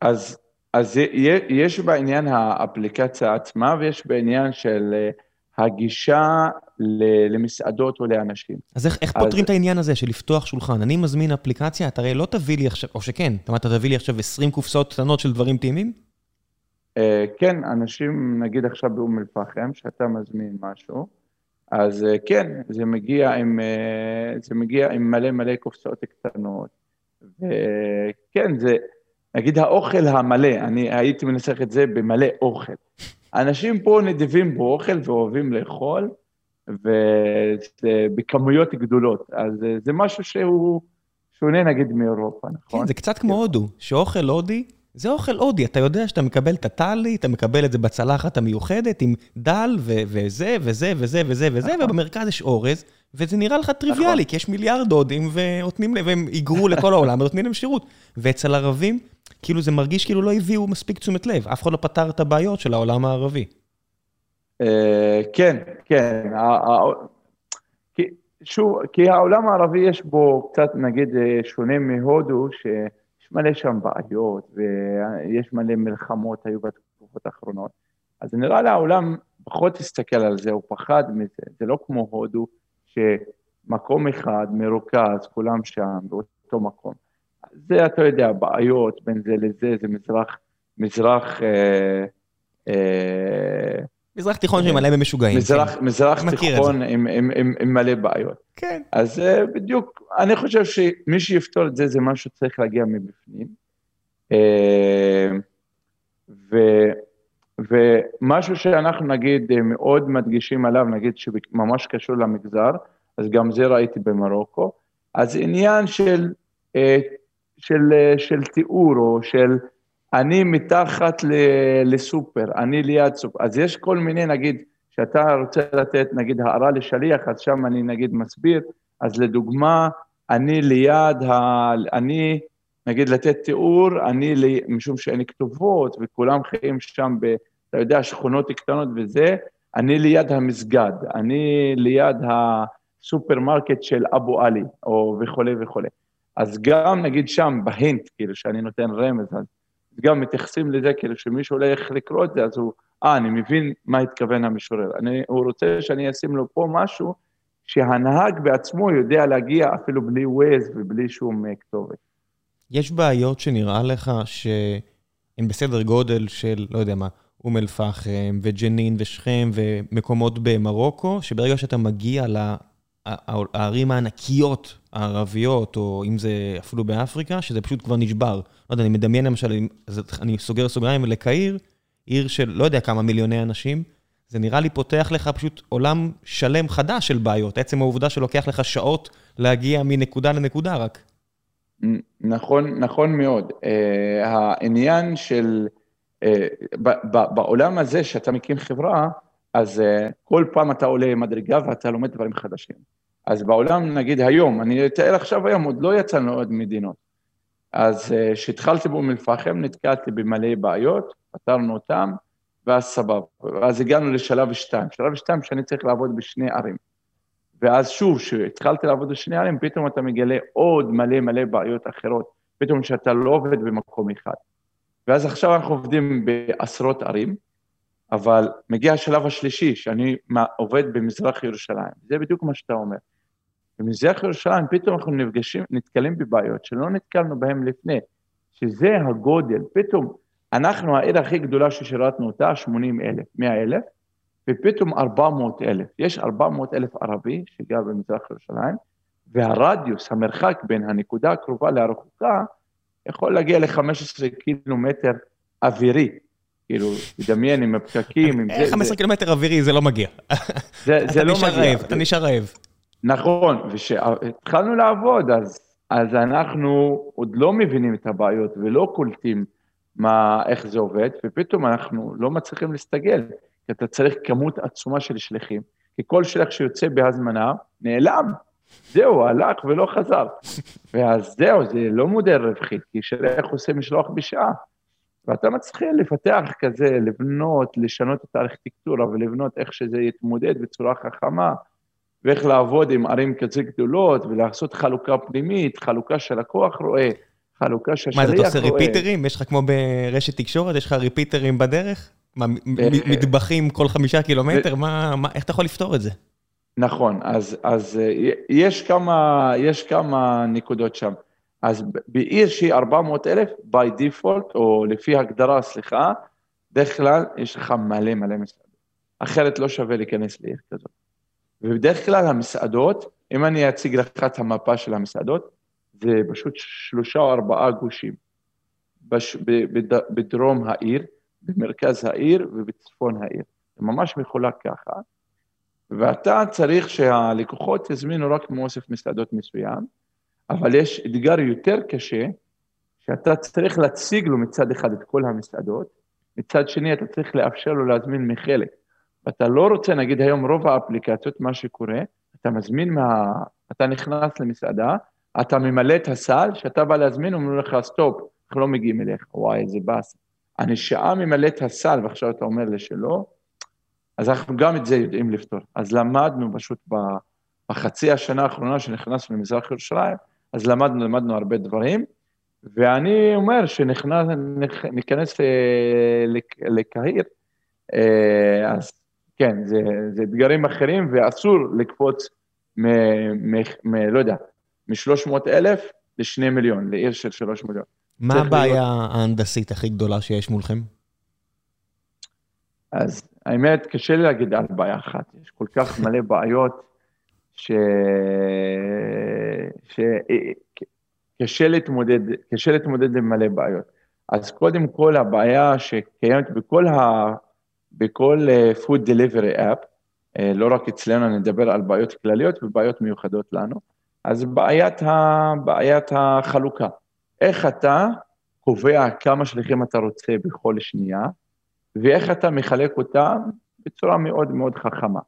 אז, אז יש בעניין האפליקציה עצמה ויש בעניין של הגישה למסעדות או לאנשים. אז איך, איך אז... פותרים את העניין הזה של לפתוח שולחן? אני מזמין אפליקציה, אתה הרי לא תביא לי עכשיו, או שכן, אתה אתה תביא לי עכשיו 20 קופסאות קטנות של דברים טעימים? Uh, כן, אנשים, נגיד עכשיו באום אל-פחם, שאתה מזמין משהו, אז uh, כן, זה מגיע עם, uh, זה מגיע עם מלא מלא קופסאות קטנות. וכן, זה, נגיד האוכל המלא, אני הייתי מנסח את זה במלא אוכל. אנשים פה נדיבים באוכל ואוהבים לאכול, ובכמויות גדולות. אז זה משהו שהוא שונה נגיד מאירופה, נכון? כן, זה קצת כמו הודו, שאוכל הודי זה אוכל הודי, אתה יודע שאתה מקבל את הטלי, אתה מקבל את זה בצלחת המיוחדת עם דל וזה וזה וזה וזה וזה, נכון. ובמרכז יש אורז, וזה נראה לך טריוויאלי, נכון. כי יש מיליארד הודים, והם היגרו לכל העולם ונותנים להם שירות. ואצל ערבים, כאילו זה מרגיש כאילו לא הביאו מספיק תשומת לב, אף אחד לא פתר את הבעיות של העולם הערבי. אה, כן, כן. שוב, כי העולם הערבי יש בו קצת, נגיד, אה, שונה מהודו, שיש מלא שם בעיות, ויש מלא מלחמות היו בתקופות האחרונות. אז נראה לי העולם פחות הסתכל על זה, הוא פחד מזה. זה לא כמו הודו, שמקום אחד מרוכז, כולם שם, באותו מקום. זה, אתה יודע, בעיות בין זה לזה, זה מזרח, מזרח... אה, אה, מזרח תיכון שמלא במשוגעים. מזרח, כן. מזרח תיכון עם, עם, עם, עם מלא בעיות. כן. אז אה, בדיוק, אני חושב שמי שיפתור את זה, זה משהו שצריך להגיע מבפנים. אה, ו, ומשהו שאנחנו נגיד מאוד מדגישים עליו, נגיד שממש קשור למגזר, אז גם זה ראיתי במרוקו, אז עניין של, אה, של, אה, של תיאור או של אני מתחת לסופר, אני ליד סופר, אז יש כל מיני, נגיד, שאתה רוצה לתת, נגיד, הערה לשליח, אז שם אני נגיד מסביר, אז לדוגמה, אני ליד, ה... אני, נגיד, לתת תיאור, אני, משום שאין כתובות, וכולם חיים שם, ב, אתה יודע, שכונות קטנות וזה, אני ליד המסגד, אני ליד הסופרמרקט של אבו עלי, או וכולי וכולי. אז גם, נגיד שם, בהינט, כאילו, שאני נותן רמז, אז גם מתייחסים לזה, כאילו, שמישהו הולך לקרוא את זה, אז הוא, אה, אני מבין מה התכוון המשורר. אני, הוא רוצה שאני אשים לו פה משהו שהנהג בעצמו יודע להגיע אפילו בלי ווייז ובלי שום אה, כתובת. יש בעיות שנראה לך שהן בסדר גודל של, לא יודע מה, אום אל-פחם וג'נין ושכם ומקומות במרוקו, שברגע שאתה מגיע לערים הענקיות הערביות, או אם זה אפילו באפריקה, שזה פשוט כבר נשבר. לא יודע, אני מדמיין למשל, אני סוגר סוגריים לקהיר, עיר של לא יודע כמה מיליוני אנשים, זה נראה לי פותח לך פשוט עולם שלם חדש של בעיות. עצם העובדה שלוקח לך שעות להגיע מנקודה לנקודה רק. נכון, נכון מאוד. Uh, העניין של, בעולם הזה שאתה מקים חברה, אז uh, כל פעם אתה עולה מדרגה ואתה לומד דברים חדשים. אז בעולם, נגיד היום, אני אתאר עכשיו היום, עוד לא יצאנו עוד מדינות. אז כשהתחלתי באום אל-פחם, נתקעתי במלא בעיות, פתרנו אותם, ואז סבבה. ואז הגענו לשלב שתיים. שלב שתיים שאני צריך לעבוד בשני ערים. ואז שוב, כשהתחלתי לעבוד בשני ערים, פתאום אתה מגלה עוד מלא מלא בעיות אחרות. פתאום שאתה לא עובד במקום אחד. ואז עכשיו אנחנו עובדים בעשרות ערים, אבל מגיע השלב השלישי, שאני עובד במזרח ירושלים. זה בדיוק מה שאתה אומר. במזרח ירושלים פתאום אנחנו נפגשים, נתקלים בבעיות שלא נתקלנו בהן לפני, שזה הגודל. פתאום אנחנו העיר הכי גדולה ששירתנו אותה, 80 אלף, 100 אלף, ופתאום 400 אלף. יש 400 אלף ערבי שגר במזרח ירושלים, והרדיוס, המרחק בין הנקודה הקרובה לרחוקה, יכול להגיע ל-15 קילומטר אווירי. כאילו, תדמיין עם הפקקים, עם זה... 15 קילומטר אווירי זה לא מגיע. זה לא מגיע. אתה נשאר רעב. נכון, וכשהתחלנו לעבוד, אז אנחנו עוד לא מבינים את הבעיות ולא קולטים מה, איך זה עובד, ופתאום אנחנו לא מצליחים להסתגל, כי אתה צריך כמות עצומה של שליחים, כי כל שליח שיוצא בהזמנה, נעלם. זהו, הלך ולא חזר. ואז זהו, זה לא מודל רווחי, כי שליח עושה משלוח בשעה. ואתה מצליח לפתח כזה, לבנות, לשנות את הארכיטקטורה ולבנות איך שזה יתמודד בצורה חכמה, ואיך לעבוד עם ערים כזה גדולות, ולעשות חלוקה פנימית, חלוקה שלקוח רואה, חלוקה שהשליח רואה. מה, אתה עושה ריפיטרים? יש לך כמו ברשת תקשורת, יש לך ריפיטרים בדרך? מה, מטבחים כל חמישה קילומטר? מה, מה, איך אתה יכול לפתור את זה? נכון, אז, אז אה, יש, כמה, יש כמה נקודות שם. אז בעיר שהיא 400 אלף, by default, או לפי הגדרה, סליחה, בדרך כלל יש לך מלא מלא מסעדות. אחרת לא שווה להיכנס לעיר כזאת. ובדרך כלל המסעדות, אם אני אציג לך את המפה של המסעדות, זה פשוט שלושה או ארבעה גושים. בש, בד, בדרום העיר, במרכז העיר ובצפון העיר. זה ממש מחולק ככה. ואתה צריך שהלקוחות יזמינו רק מאוסף מסעדות מסוים, אבל יש אתגר יותר קשה, שאתה צריך להציג לו מצד אחד את כל המסעדות, מצד שני אתה צריך לאפשר לו להזמין מחלק. ואתה לא רוצה, נגיד היום רוב האפליקציות, מה שקורה, אתה מזמין מה... אתה נכנס למסעדה, אתה ממלא את הסל, כשאתה בא להזמין, אומרים לך, סטופ, אנחנו לא מגיעים אליך, וואי, איזה באס. אני שעה ממלא את הסל, ועכשיו אתה אומר לי שלא, אז אנחנו גם את זה יודעים לפתור. אז למדנו פשוט בחצי השנה האחרונה שנכנסנו למזרח ירושלים, אז למדנו, למדנו הרבה דברים, ואני אומר שניכנס אה, לקהיר, אה, אז כן, זה, זה אתגרים אחרים, ואסור לקפוץ מ... מ, מ לא יודע, מ-300 אלף ל-2 מיליון, לעיר של 3 מיליון. מה הבעיה להיות... ההנדסית הכי גדולה שיש מולכם? אז האמת, קשה לי להגיד על בעיה אחת. יש כל כך מלא בעיות, ש... ש... קשה להתמודד, קשה להתמודד עם מלא בעיות. אז קודם כל הבעיה שקיימת בכל, ה, בכל uh, food delivery app, uh, לא רק אצלנו, אני מדבר על בעיות כלליות ובעיות מיוחדות לנו, אז בעיית, ה, בעיית החלוקה. איך אתה קובע כמה שליחים אתה רוצה בכל שנייה, ואיך אתה מחלק אותם בצורה מאוד מאוד חכמה,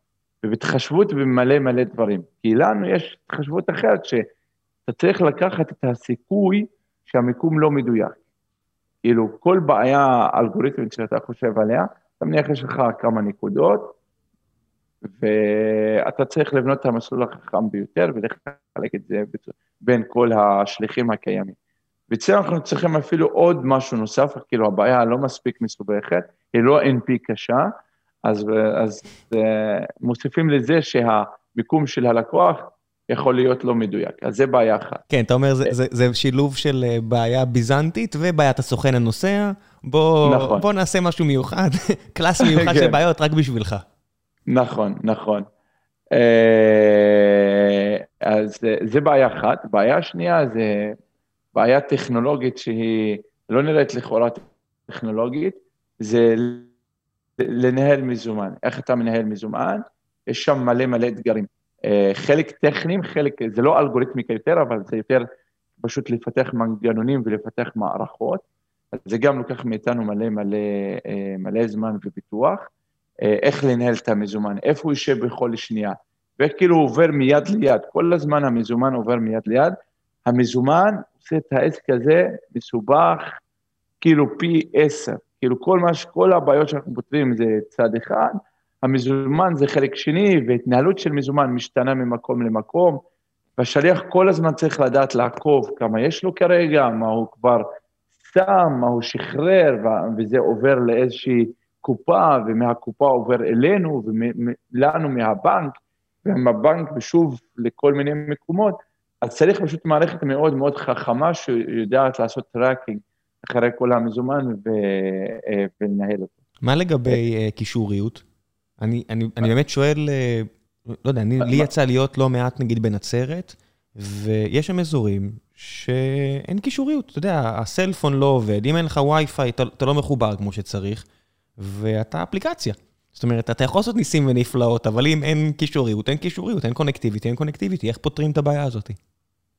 ובהתחשבות במלא מלא דברים. כי לנו יש התחשבות אחרת, שאתה צריך לקחת את הסיכוי שהמיקום לא מדויק. כאילו, כל בעיה אלגוריתמית שאתה חושב עליה, אתה מניח יש לך כמה נקודות, ואתה צריך לבנות את המסלול החכם ביותר ולחלק את זה בין כל השליחים הקיימים. ואצלנו אנחנו צריכים אפילו עוד משהו נוסף, כאילו הבעיה לא מספיק מסובכת, היא לא NP קשה, אז, אז uh, מוסיפים לזה שהמיקום של הלקוח יכול להיות לא מדויק, אז זה בעיה אחת. כן, אתה אומר, זה, זה, זה שילוב של אה, בעיה ביזנטית ובעיית הסוכן הנוסע. בוא, נכון. בוא נעשה משהו מיוחד, [laughs] קלאס מיוחד של כן. בעיות רק בשבילך. נכון, נכון. אה, אז זה בעיה אחת. בעיה שנייה זה בעיה טכנולוגית שהיא לא נראית לכאורה טכנולוגית, זה לנהל מזומן. איך אתה מנהל מזומן? יש שם מלא מלא אתגרים. אה, חלק טכניים, חלק, זה לא אלגוריתמיקה יותר, אבל זה יותר פשוט לפתח מנגנונים ולפתח מערכות. זה גם לוקח מאיתנו מלא מלא, אה, מלא זמן ופיתוח. אה, איך לנהל את המזומן, איפה הוא יושב בכל שנייה, וכאילו הוא עובר מיד ליד, כל הזמן המזומן עובר מיד ליד. המזומן עושה את העסק הזה מסובך, כאילו פי עשר. כאילו כל, מה, כל הבעיות שאנחנו פותרים זה צד אחד, המזומן זה חלק שני, והתנהלות של מזומן משתנה ממקום למקום, והשליח כל הזמן צריך לדעת לעקוב כמה יש לו כרגע, מה הוא כבר שם, מה הוא שחרר, וזה עובר לאיזושהי קופה, ומהקופה עובר אלינו, ולנו מהבנק, ומהבנק ושוב לכל מיני מקומות, אז צריך פשוט מערכת מאוד מאוד חכמה שיודעת לעשות tracking אחרי כל המזומן ו... אה, ולנהל אותו. מה לגבי אה, קישוריות? אני, אני, אני באמת שואל, אה, לא יודע, אני, לי יצא להיות לא מעט נגיד בנצרת, ויש שם אזורים שאין קישוריות. אתה יודע, הסלפון לא עובד, אם אין לך וי-פיי, אתה, אתה לא מחובר כמו שצריך, ואתה אפליקציה. זאת אומרת, אתה יכול לעשות ניסים ונפלאות, אבל אם אין קישוריות, אין קישוריות, אין קונקטיביטי, אין קונקטיביטי, איך פותרים את הבעיה הזאת?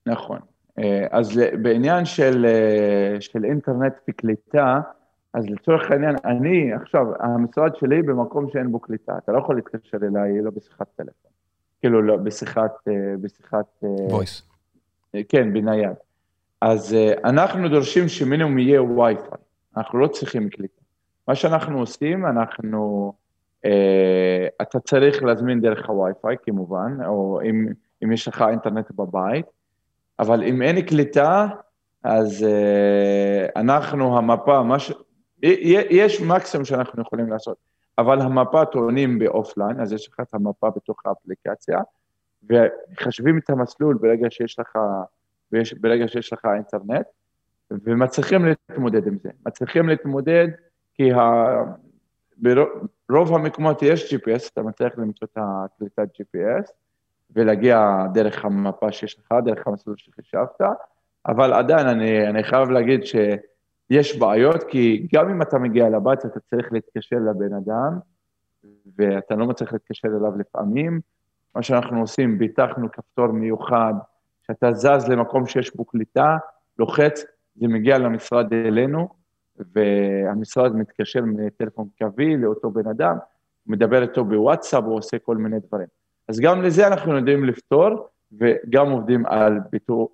נכון. אה, אז בעניין של, אה, של אינטרנט וקליטה, אז לצורך העניין, אני עכשיו, המשרד שלי במקום שאין בו קליטה, אתה לא יכול להתקשר אליי לא בשיחת טלפון. כאילו, לא, בשיחת... אה, בשיחת... וויס. כן, בנייד. אז אנחנו דורשים שמינימום יהיה וי-פיי, אנחנו לא צריכים קליטה. מה שאנחנו עושים, אנחנו... אתה צריך להזמין דרך הווי-פיי כמובן, או אם, אם יש לך אינטרנט בבית, אבל אם אין קליטה, אז uh, אנחנו, המפה, ש... יש מקסימום שאנחנו יכולים לעשות, אבל המפה טוענים באופליין, אז יש לך את המפה בתוך האפליקציה, ומחשבים את המסלול ברגע שיש לך, ברגע שיש לך אינטרנט, ומצליחים להתמודד עם זה. מצליחים להתמודד כי ה... ברוב המקומות יש GPS, אתה מצליח למצוא את הקליטת GPS, ולהגיע דרך המפה שיש לך, דרך המסלול שחישבת, אבל עדיין אני, אני חייב להגיד שיש בעיות, כי גם אם אתה מגיע לבית, אתה צריך להתקשר לבן אדם, ואתה לא מצליח להתקשר אליו לפעמים. מה שאנחנו עושים, ביטחנו כפתור מיוחד, שאתה זז למקום שיש בו קליטה, לוחץ, זה מגיע למשרד אלינו, והמשרד מתקשר מטלפון קווי לאותו בן אדם, מדבר איתו בוואטסאפ, הוא עושה כל מיני דברים. אז גם לזה אנחנו יודעים לפתור, וגם עובדים על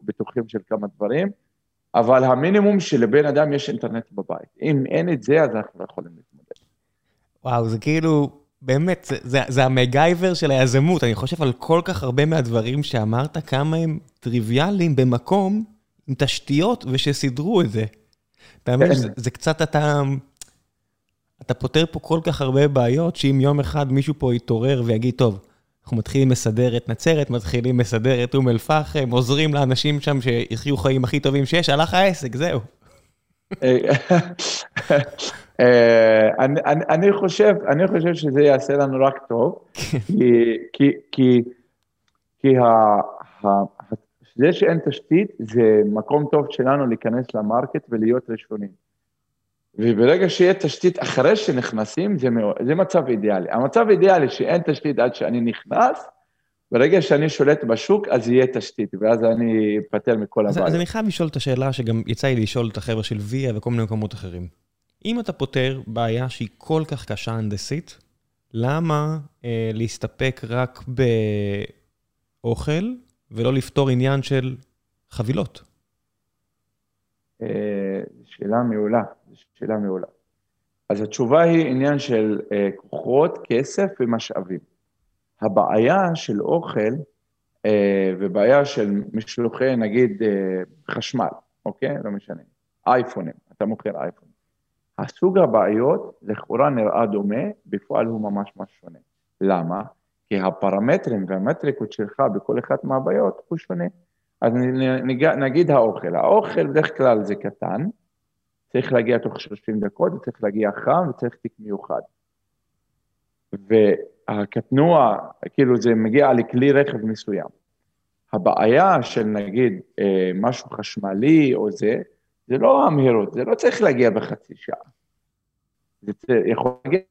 ביטוחים של כמה דברים, אבל המינימום שלבן אדם יש אינטרנט בבית. אם אין את זה, אז אנחנו לא יכולים להתמודד. וואו, זה כאילו, באמת, זה, זה, זה המגייבר של היזמות. אני חושב על כל כך הרבה מהדברים שאמרת, כמה הם טריוויאליים במקום עם תשתיות ושסידרו את זה. אתה מבין, זה, זה קצת אתה... אתה פותר פה כל כך הרבה בעיות, שאם יום אחד מישהו פה יתעורר ויגיד, טוב, אנחנו מתחילים לסדר את נצרת, מתחילים לסדר את אום אל-פחם, עוזרים לאנשים שם שיחיו חיים הכי טובים שיש, הלך העסק, זהו. אה, אני חושב, אני חושב שזה יעשה לנו רק טוב, כי זה שאין תשתית, זה מקום טוב שלנו להיכנס למרקט ולהיות ראשונים. וברגע שיהיה תשתית אחרי שנכנסים, זה, זה מצב אידיאלי. המצב אידיאלי שאין תשתית עד שאני נכנס, ברגע שאני שולט בשוק, אז יהיה תשתית, ואז אני אפטר מכל הבעיה. אז אני חייב לשאול את השאלה שגם יצא לי לשאול את החבר'ה של ויה וכל מיני מקומות אחרים. אם אתה פותר בעיה שהיא כל כך קשה הנדסית, למה אה, להסתפק רק באוכל ולא לפתור עניין של חבילות? אה, שאלה מעולה, שאלה מעולה. אז התשובה היא עניין של אה, כוחות, כסף ומשאבים. הבעיה של אוכל אה, ובעיה של משלוחי, נגיד, אה, חשמל, אוקיי? לא משנה. אייפונים, אתה מוכר אייפונים. הסוג הבעיות לכאורה נראה דומה, בפועל הוא ממש ממש שונה. למה? כי הפרמטרים והמטריקות שלך בכל אחת מהבעיות הוא שונה. אז נגיד האוכל, האוכל בדרך כלל זה קטן, צריך להגיע תוך 30 דקות, וצריך להגיע חם וצריך תיק מיוחד. והקטנוע, כאילו זה מגיע לכלי רכב מסוים. הבעיה של נגיד אה, משהו חשמלי או זה, זה לא המהירות, זה לא צריך להגיע בחצי שעה. זה יכול להגיע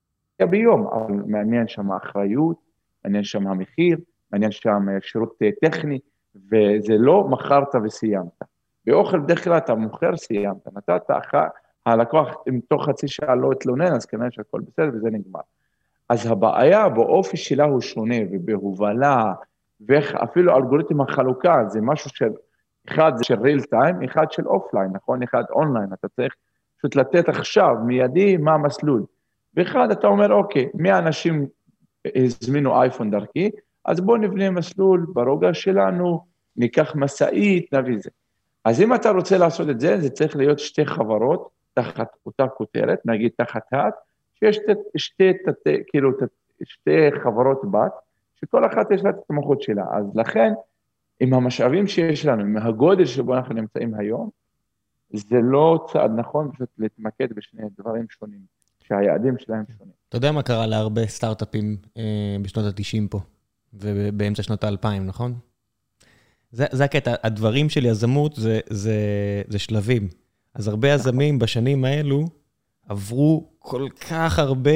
ביום, אבל מעניין שם האחריות, מעניין שם המחיר, מעניין שם שירות טכני, וזה לא מכרת וסיימת. באוכל בדרך כלל אתה מוכר, סיימת. נתת, הלקוח, אם תוך חצי שעה לא התלונן, אז כנראה שהכל בסדר וזה נגמר. אז הבעיה באופי שלה הוא שונה, ובהובלה, ואפילו אלגוריתם החלוקה, זה משהו של, אחד זה של real time, אחד של offline, נכון? אחד אונליין, אתה צריך פשוט לתת עכשיו, מיידי, מה המסלול. ואחד, אתה אומר, אוקיי, 100 אנשים הזמינו אייפון דרכי, אז בואו נבנה מסלול ברוגע שלנו, ניקח משאית, נביא זה. אז אם אתה רוצה לעשות את זה, זה צריך להיות שתי חברות תחת אותה כותרת, נגיד תחת האט, שיש שתי, שתי, שתי, כאילו, שתי חברות בת, שכל אחת יש לה את התמחות שלה. אז לכן, עם המשאבים שיש לנו, עם הגודל שבו אנחנו נמצאים היום, זה לא צעד נכון פשוט להתמקד בשני דברים שונים, שהיעדים שלהם שונים. אתה יודע מה קרה להרבה סטארט-אפים אה, בשנות ה-90 פה, ובאמצע שנות ה-2000, נכון? זה, זה הקטע, הדברים של יזמות זה, זה, זה שלבים. אז הרבה יזמים בשנים האלו עברו כל כך הרבה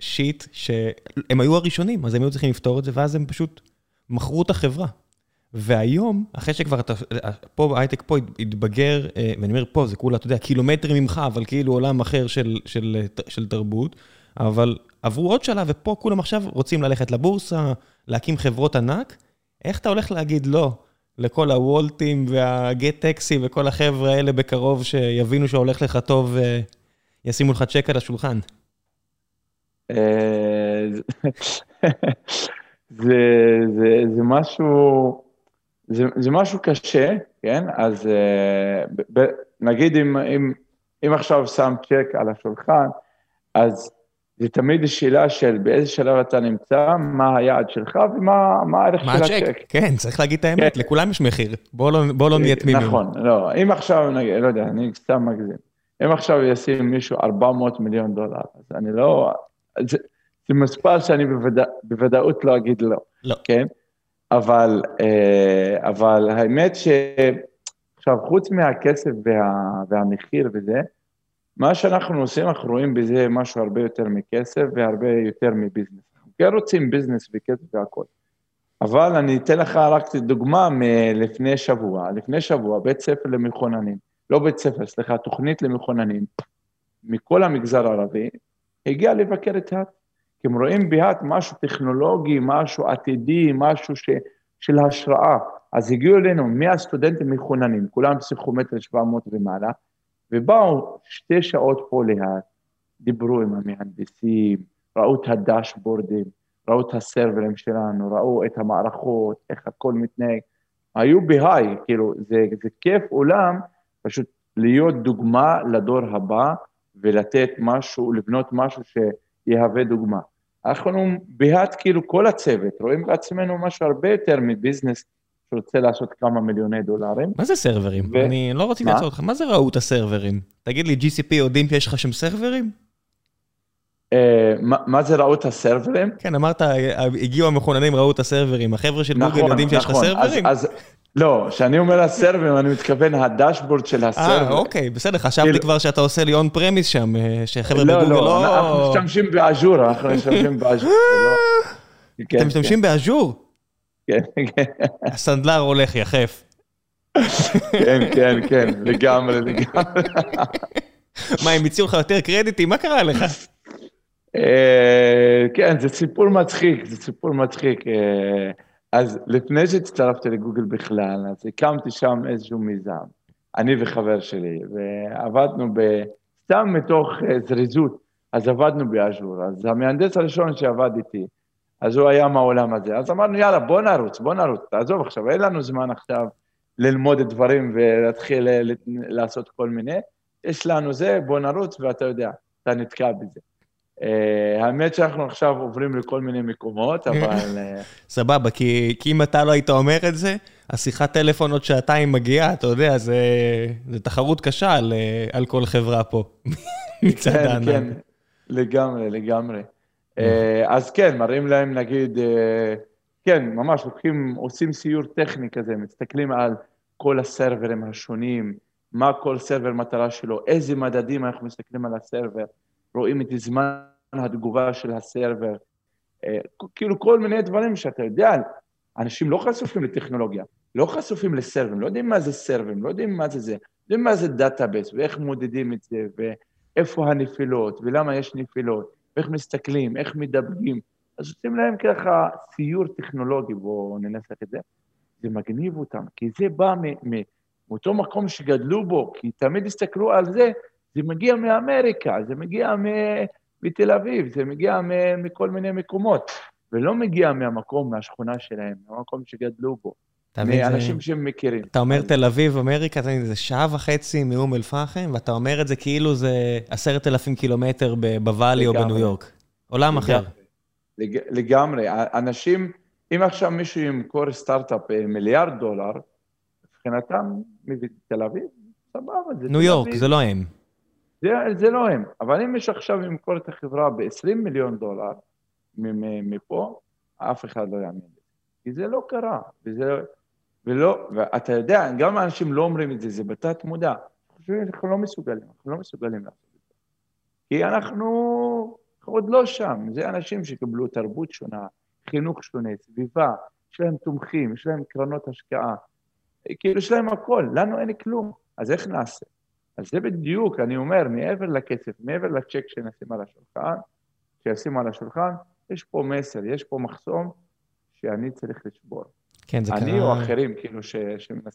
שיט שהם היו הראשונים, אז הם היו צריכים לפתור את זה, ואז הם פשוט מכרו את החברה. והיום, אחרי שכבר אתה, פה בהייטק פה התבגר, אה, ואני אומר פה, זה כולה, אתה יודע, קילומטרים ממך, אבל כאילו עולם אחר של, של, של תרבות, אבל עברו עוד שלב, ופה כולם עכשיו רוצים ללכת לבורסה, להקים חברות ענק. איך אתה הולך להגיד לא לכל הוולטים והגט טקסי וכל החבר'ה האלה בקרוב שיבינו שהולך לך טוב וישימו לך צ'ק על השולחן? אה, זה משהו... זה, זה משהו קשה, כן? אז uh, ב, נגיד אם, אם, אם עכשיו שם צ'ק על השולחן, אז זה תמיד שאלה של באיזה שלב אתה נמצא, מה היעד שלך ומה הערך של הצ'ק. מה הצ'ק? כן, צריך להגיד את האמת, כן. לכולם יש מחיר. בוא לא, בוא לא נהיה תמימים. נכון, לא, אם עכשיו, נגיד, לא יודע, אני סתם מגזים. אם עכשיו ישים מישהו 400 מיליון דולר, אז אני לא... זה, זה מספר שאני בוודא, בוודאות לא אגיד לא. לא. כן? אבל, אה, אבל האמת ש... עכשיו, חוץ מהכסף וה, והמחיר וזה, מה שאנחנו עושים, אנחנו רואים בזה משהו הרבה יותר מכסף והרבה יותר מביזנס. אנחנו כן רוצים ביזנס וכסף והכול. אבל אני אתן לך רק דוגמה מלפני שבוע. לפני שבוע, בית ספר למכוננים, לא בית ספר, סליחה, תוכנית למכוננים, מכל המגזר הערבי, הגיע לבקר את האט. כי הם רואים בהאט משהו טכנולוגי, משהו עתידי, משהו ש, של השראה. אז הגיעו אלינו 100 סטודנטים מחוננים, כולם פסיכומטר 700 ומעלה, ובאו שתי שעות פה להאט, דיברו עם המהנדסים, ראו את הדשבורדים, ראו את הסרברים שלנו, ראו את המערכות, איך הכל מתנהג. היו בהיי, כאילו, זה, זה כיף עולם פשוט להיות דוגמה לדור הבא ולתת משהו, לבנות משהו שיהווה דוגמה. אנחנו בהאט, כאילו כל הצוות, רואים בעצמנו משהו הרבה יותר מביזנס שרוצה לעשות כמה מיליוני דולרים. מה זה סרברים? ו... אני לא רציתי לעצור אותך, מה זה ראו את הסרברים? תגיד לי, GCP יודעים שיש לך שם סרברים? Uh, מה, מה זה ראו את הסרברים? כן, אמרת, הגיעו המכוננים, ראו את הסרברים. החבר'ה של נכון, גוגל יודעים שיש לך נכון, סרברים? אז, אז לא, כשאני אומר הסרברים, אני מתכוון הדשבורד של הסרבר. אה, אוקיי, בסדר, חשבתי כאילו- כבר שאתה עושה לי און פרמיס שם, אה, שחבר'ה לא, בגוגל לא... לא... לא, אנחנו משתמשים באז'ור, אנחנו משתמשים באז'ור. לא- אתם משתמשים באז'ור? כן, כן. הסנדלר הולך יחף. כן, כן, כן, לגמרי, לגמרי. מה, הם הציעו לך יותר קרדיטים? מה קרה לך? אה, כן, זה סיפור מצחיק, זה סיפור מצחיק. אה, אז לפני שהצטרפתי לגוגל בכלל, אז הקמתי שם איזשהו מיזם, אני וחבר שלי, ועבדנו ב... סתם מתוך אה, זריזות, אז עבדנו באז'ור. אז המהנדס הראשון שעבד איתי, אז הוא היה מהעולם הזה. אז אמרנו, יאללה, בוא נרוץ, בוא נרוץ, תעזוב עכשיו, אין לנו זמן עכשיו ללמוד דברים ולהתחיל לעשות כל מיני. יש לנו זה, בוא נרוץ, ואתה יודע, אתה נתקע בזה. Uh, האמת שאנחנו עכשיו עוברים לכל מיני מקומות, [laughs] אבל... Uh... סבבה, כי, כי אם אתה לא היית אומר את זה, השיחת טלפון עוד שעתיים מגיעה, אתה יודע, זה, זה תחרות קשה על, על כל חברה פה, [laughs] מצד כן, הענן. כן, לגמרי, לגמרי. Uh, אז כן, מראים להם, נגיד, uh, כן, ממש לוקחים, עושים סיור טכני כזה, מסתכלים על כל הסרברים השונים, מה כל server מטרה שלו, איזה מדדים אנחנו מסתכלים על ה server. רואים את זמן התגובה של ה server, אה, כאילו כל מיני דברים שאתה יודע, אנשים לא חשופים לטכנולוגיה, לא חשופים לסרברים, לא יודעים מה זה סרברים, לא יודעים מה זה זה, לא יודעים מה זה database ואיך מודדים את זה ואיפה הנפילות ולמה יש נפילות, ואיך מסתכלים, איך מדבגים. אז עושים להם ככה סיור טכנולוגי, בואו ננסח את זה. זה מגניב אותם, כי זה בא מאותו מקום שגדלו בו, כי תמיד הסתכלו על זה זה מגיע מאמריקה, זה מגיע מתל אביב, זה מגיע מכל מיני מקומות, ולא מגיע מהמקום, מהשכונה שלהם, מהמקום שגדלו בו. מאנשים שהם מכירים. אתה אומר תל אביב, אמריקה, זה שעה וחצי מאום אל-פחם, ואתה אומר את זה כאילו זה עשרת אלפים קילומטר בוואלי או בניו יורק. עולם אחר. לגמרי. אנשים, אם עכשיו מישהו ימכור סטארט-אפ אה, מיליארד דולר, מבחינתם, מתל אביב, סבבה, ניו יורק, זה לא הם. זה, זה לא הם. אבל אם יש עכשיו למכור את החברה ב-20 מיליון דולר מפה, אף אחד לא יאמין. כי זה לא קרה, וזה, ולא, ואתה יודע, גם האנשים לא אומרים את זה, זה בתת מודע. אנחנו לא מסוגלים, אנחנו לא מסוגלים לעשות את זה. כי אנחנו עוד לא שם, זה אנשים שקיבלו תרבות שונה, חינוך שונה, סביבה, יש להם תומכים, יש להם קרנות השקעה, כאילו יש להם הכל, לנו אין כלום, אז איך נעשה? אז זה בדיוק, אני אומר, מעבר לכסף, מעבר לצ'ק שנשים על השולחן, שישימו על השולחן, יש פה מסר, יש פה מחסום שאני צריך לשבור. כן, זה אני קרה... אני או אחרים, כאילו, ש...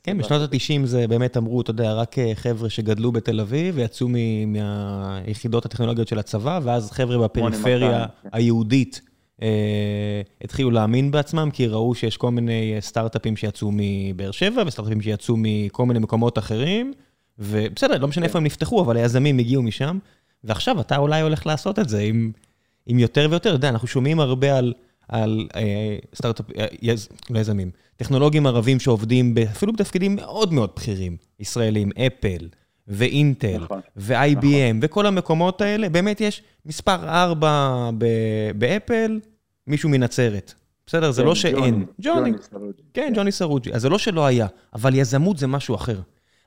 כן, בשנות ה-90 זה באמת אמרו, אתה יודע, רק אה, חבר'ה שגדלו בתל אביב ויצאו מ... מהיחידות הטכנולוגיות של הצבא, ואז חבר'ה בפריפריה כן. היהודית אה, התחילו להאמין בעצמם, כי ראו שיש כל מיני אה, סטארט-אפים שיצאו מבאר שבע, וסטארט-אפים שיצאו מכל מיני מקומות אחרים. ובסדר, לא משנה איפה הם נפתחו, אבל היזמים הגיעו משם, ועכשיו אתה אולי הולך לעשות את זה עם, עם יותר ויותר. אתה יודע, אנחנו שומעים הרבה על, על אה, סטארט-אפ, אה, לא יזמים, טכנולוגים ערבים שעובדים אפילו בתפקידים מאוד מאוד בכירים, ישראלים, אפל. ואינטל, נכון, ו-IBM, נכון. וכל המקומות האלה, באמת יש מספר 4 באפל, מישהו מנצרת. בסדר? זה לא כן, שאין. ג'וני. ג'וני סרוג'י. כן, ג'וני סרוג'י. אז זה לא שלא היה, אבל יזמות זה משהו אחר.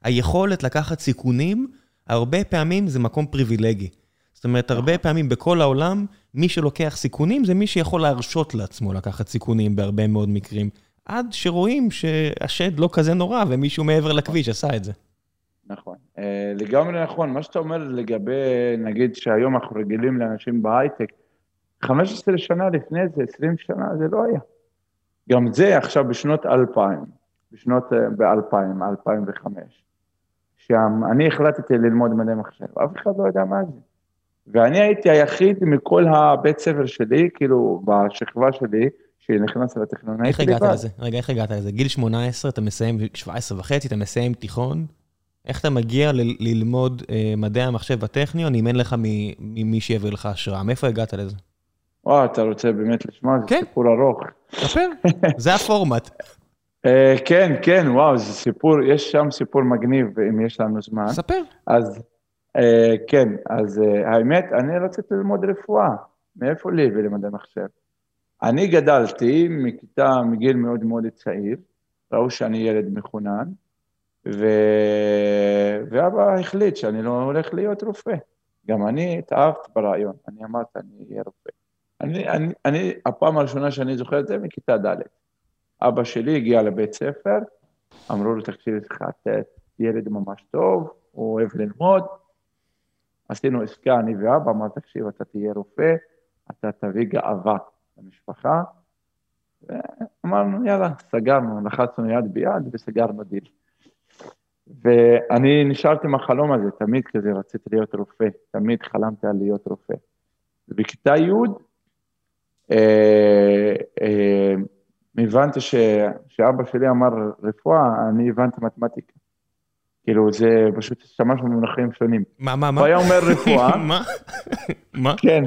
היכולת לקחת סיכונים, הרבה פעמים זה מקום פריבילגי. זאת אומרת, הרבה נכון. פעמים בכל העולם, מי שלוקח סיכונים זה מי שיכול להרשות לעצמו לקחת סיכונים בהרבה מאוד מקרים. עד שרואים שהשד לא כזה נורא ומישהו מעבר לכביש עשה את זה. נכון. אה, לגמרי נכון. מה שאתה אומר לגבי, נגיד שהיום אנחנו רגילים לאנשים בהייטק, 15 שנה לפני זה, 20 שנה, זה לא היה. גם זה עכשיו בשנות 2000, בשנות, אה, ב-2000, 2005. שם, אני החלטתי ללמוד מדעי מחשב, אף אחד לא יודע מה זה. ואני הייתי היחיד מכל הבית ספר שלי, כאילו, בשכבה שלי, שנכנס לטכנון. איך הגעת לזה? רגע, איך הגעת לזה? גיל 18, אתה מסיים, 17 וחצי, אתה מסיים תיכון, איך אתה מגיע ל- ללמוד אה, מדעי המחשב בטכניון, אם אין לך ממי שיביא לך השראה? מאיפה הגעת לזה? וואו, אתה רוצה באמת לשמוע? זה כן. סיפור ארוך. ספר, [laughs] זה הפורמט. אה, כן, כן, וואו, זה סיפור, יש שם סיפור מגניב, אם יש לנו זמן. ספר. אז כן, אז אה, האמת, אני רציתי ללמוד רפואה. מאיפה לי ולמדעי מחשב? אני גדלתי מכיתה, מגיל מאוד מאוד צעיר, ראו שאני ילד מחונן, ו... ואבא החליט שאני לא הולך להיות רופא. גם אני התאהבתי ברעיון, אני אמרתי, אני אהיה רופא. אני, אני, אני, הפעם הראשונה שאני זוכר את זה, מכיתה ד'. אבא שלי הגיע לבית ספר, אמרו לו, תקשיב, לך ילד ממש טוב, הוא אוהב ללמוד. עשינו עסקה, אני ואבא, אמר, תקשיב, אתה תהיה רופא, אתה תביא גאווה למשפחה. ואמרנו, יאללה, סגרנו, לחצנו יד ביד וסגרנו דיל. ואני נשארתי עם החלום הזה, תמיד כזה רציתי להיות רופא, תמיד חלמתי על להיות רופא. ובכיתה י' אה, אה, הבנתי שאבא שלי אמר רפואה, אני הבנתי מתמטיקה. כאילו, זה פשוט השתמשנו במונחים שונים. מה, מה, מה? הוא היה אומר רפואה. [laughs] מה? מה? כן.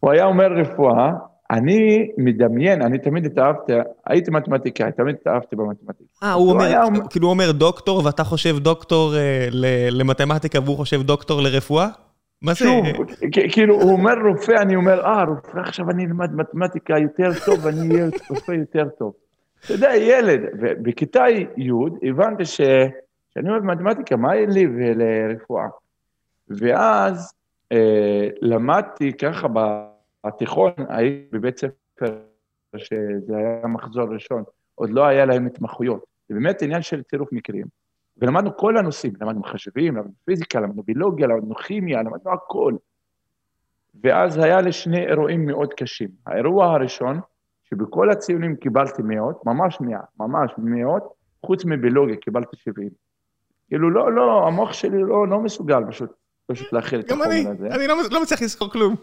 הוא היה אומר רפואה, אני מדמיין, אני תמיד התאהבתי, הייתי מתמטיקאי, תמיד התאהבתי במתמטיקה. אה, הוא אומר, כאילו הוא אומר דוקטור, ואתה חושב דוקטור אה, למתמטיקה, והוא חושב דוקטור לרפואה? מה זה? שוב, כאילו, הוא אומר רופא, אני אומר, אה, רופא, עכשיו אני אלמד מתמטיקה יותר טוב, ואני אהיה רופא יותר טוב. אתה יודע, ילד, בכיתה י' הבנתי ש... שאני אוהב מתמטיקה, מה יהיה לי ולרפואה? ואז אה, למדתי ככה בתיכון, הייתי בבית ספר, שזה היה מחזור ראשון, עוד לא היה להם התמחויות. זה באמת עניין של צירוף מקרים. ולמדנו כל הנושאים, למדנו מחשבים, למדנו פיזיקה, למדנו ביולוגיה, למדנו כימיה, למדנו הכל. ואז היה לי שני אירועים מאוד קשים. האירוע הראשון, שבכל הציונים קיבלתי מאות, ממש מאה, ממש מאות, חוץ מביולוגיה קיבלתי 70. כאילו, לא, לא, המוח שלי לא, לא מסוגל פשוט, פשוט להכיל את החומר הזה. גם אני, אני לא, לא מצליח לזכור כלום.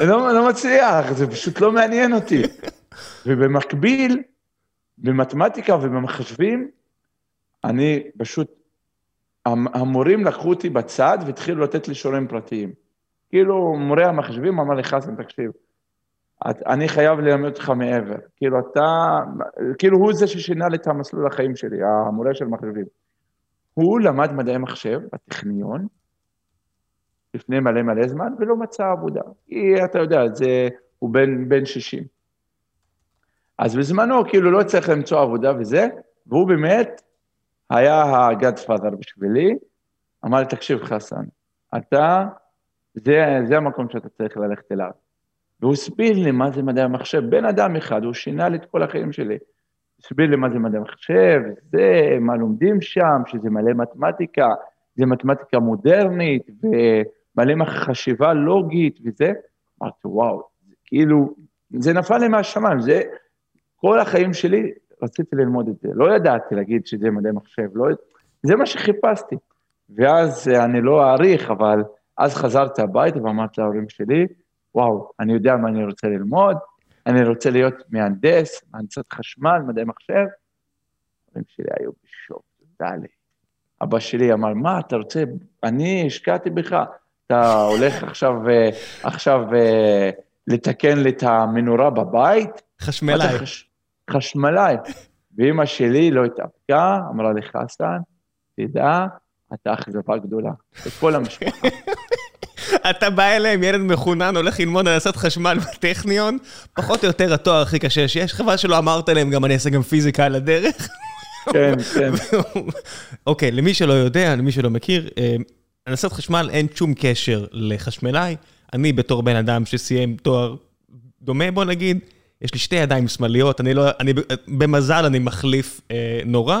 לא, לא מצליח, זה פשוט לא מעניין אותי. [laughs] ובמקביל, במתמטיקה ובמחשבים, אני פשוט, המורים לקחו אותי בצד והתחילו לתת לי שיעורים פרטיים. כאילו, מורה המחשבים אמר לי, חסן, תקשיב, אני חייב ללמד אותך מעבר. כאילו, אתה, כאילו, הוא זה ששינה לי את המסלול החיים שלי, המורה של מחשבים. הוא למד מדעי מחשב בטכניון לפני מלא מלא זמן, ולא מצא עבודה. כי אתה יודע, זה, הוא בן, בן 60. אז בזמנו, כאילו, לא צריך למצוא עבודה וזה, והוא באמת היה ה-Godfather בשבילי. אמר לי, תקשיב, חסן, אתה, זה, זה המקום שאתה צריך ללכת אליו. והוא הסביר לי מה זה מדעי המחשב. בן אדם אחד, הוא שינה לי את כל החיים שלי. הסביר לי מה זה מדעי מחשב, זה, מה לומדים שם, שזה מלא מתמטיקה, זה מתמטיקה מודרנית, ומלא חשיבה לוגית וזה. אמרתי, וואו, כאילו, זה נפל לי מהשמיים, זה, כל החיים שלי רציתי ללמוד את זה. לא ידעתי להגיד שזה מדעי מחשב, לא, זה מה שחיפשתי. ואז אני לא אעריך, אבל אז חזרתי הביתה ואמרתי להורים שלי, וואו, אני יודע מה אני רוצה ללמוד, אני רוצה להיות מהנדס, מהנדסת חשמל, מדעי מחשב. ההורים שלי היו בשוק, תודה לי. אבא שלי אמר, מה, אתה רוצה, אני השקעתי בך, אתה הולך עכשיו, אה, עכשיו אה, לתקן לי את המנורה בבית? חשמלאי. חש... חשמלאי. ואימא שלי לא התאפקה, אמרה לי, חסן, תדע, אתה אכזבה גדולה. לכל המשפחה. [laughs] אתה בא אליהם, ילד מחונן, הולך ללמוד הנדסת חשמל בטכניון, פחות או יותר התואר הכי קשה שיש. חבל שלא אמרת להם, גם אני אעשה גם פיזיקה על הדרך. כן, כן. [laughs] אוקיי, למי שלא יודע, למי שלא מכיר, אה, הנדסת חשמל אין שום קשר לחשמלאי. אני בתור בן אדם שסיים תואר דומה, בוא נגיד, יש לי שתי ידיים שמאליות, אני לא, אני, במזל אני מחליף אה, נורא.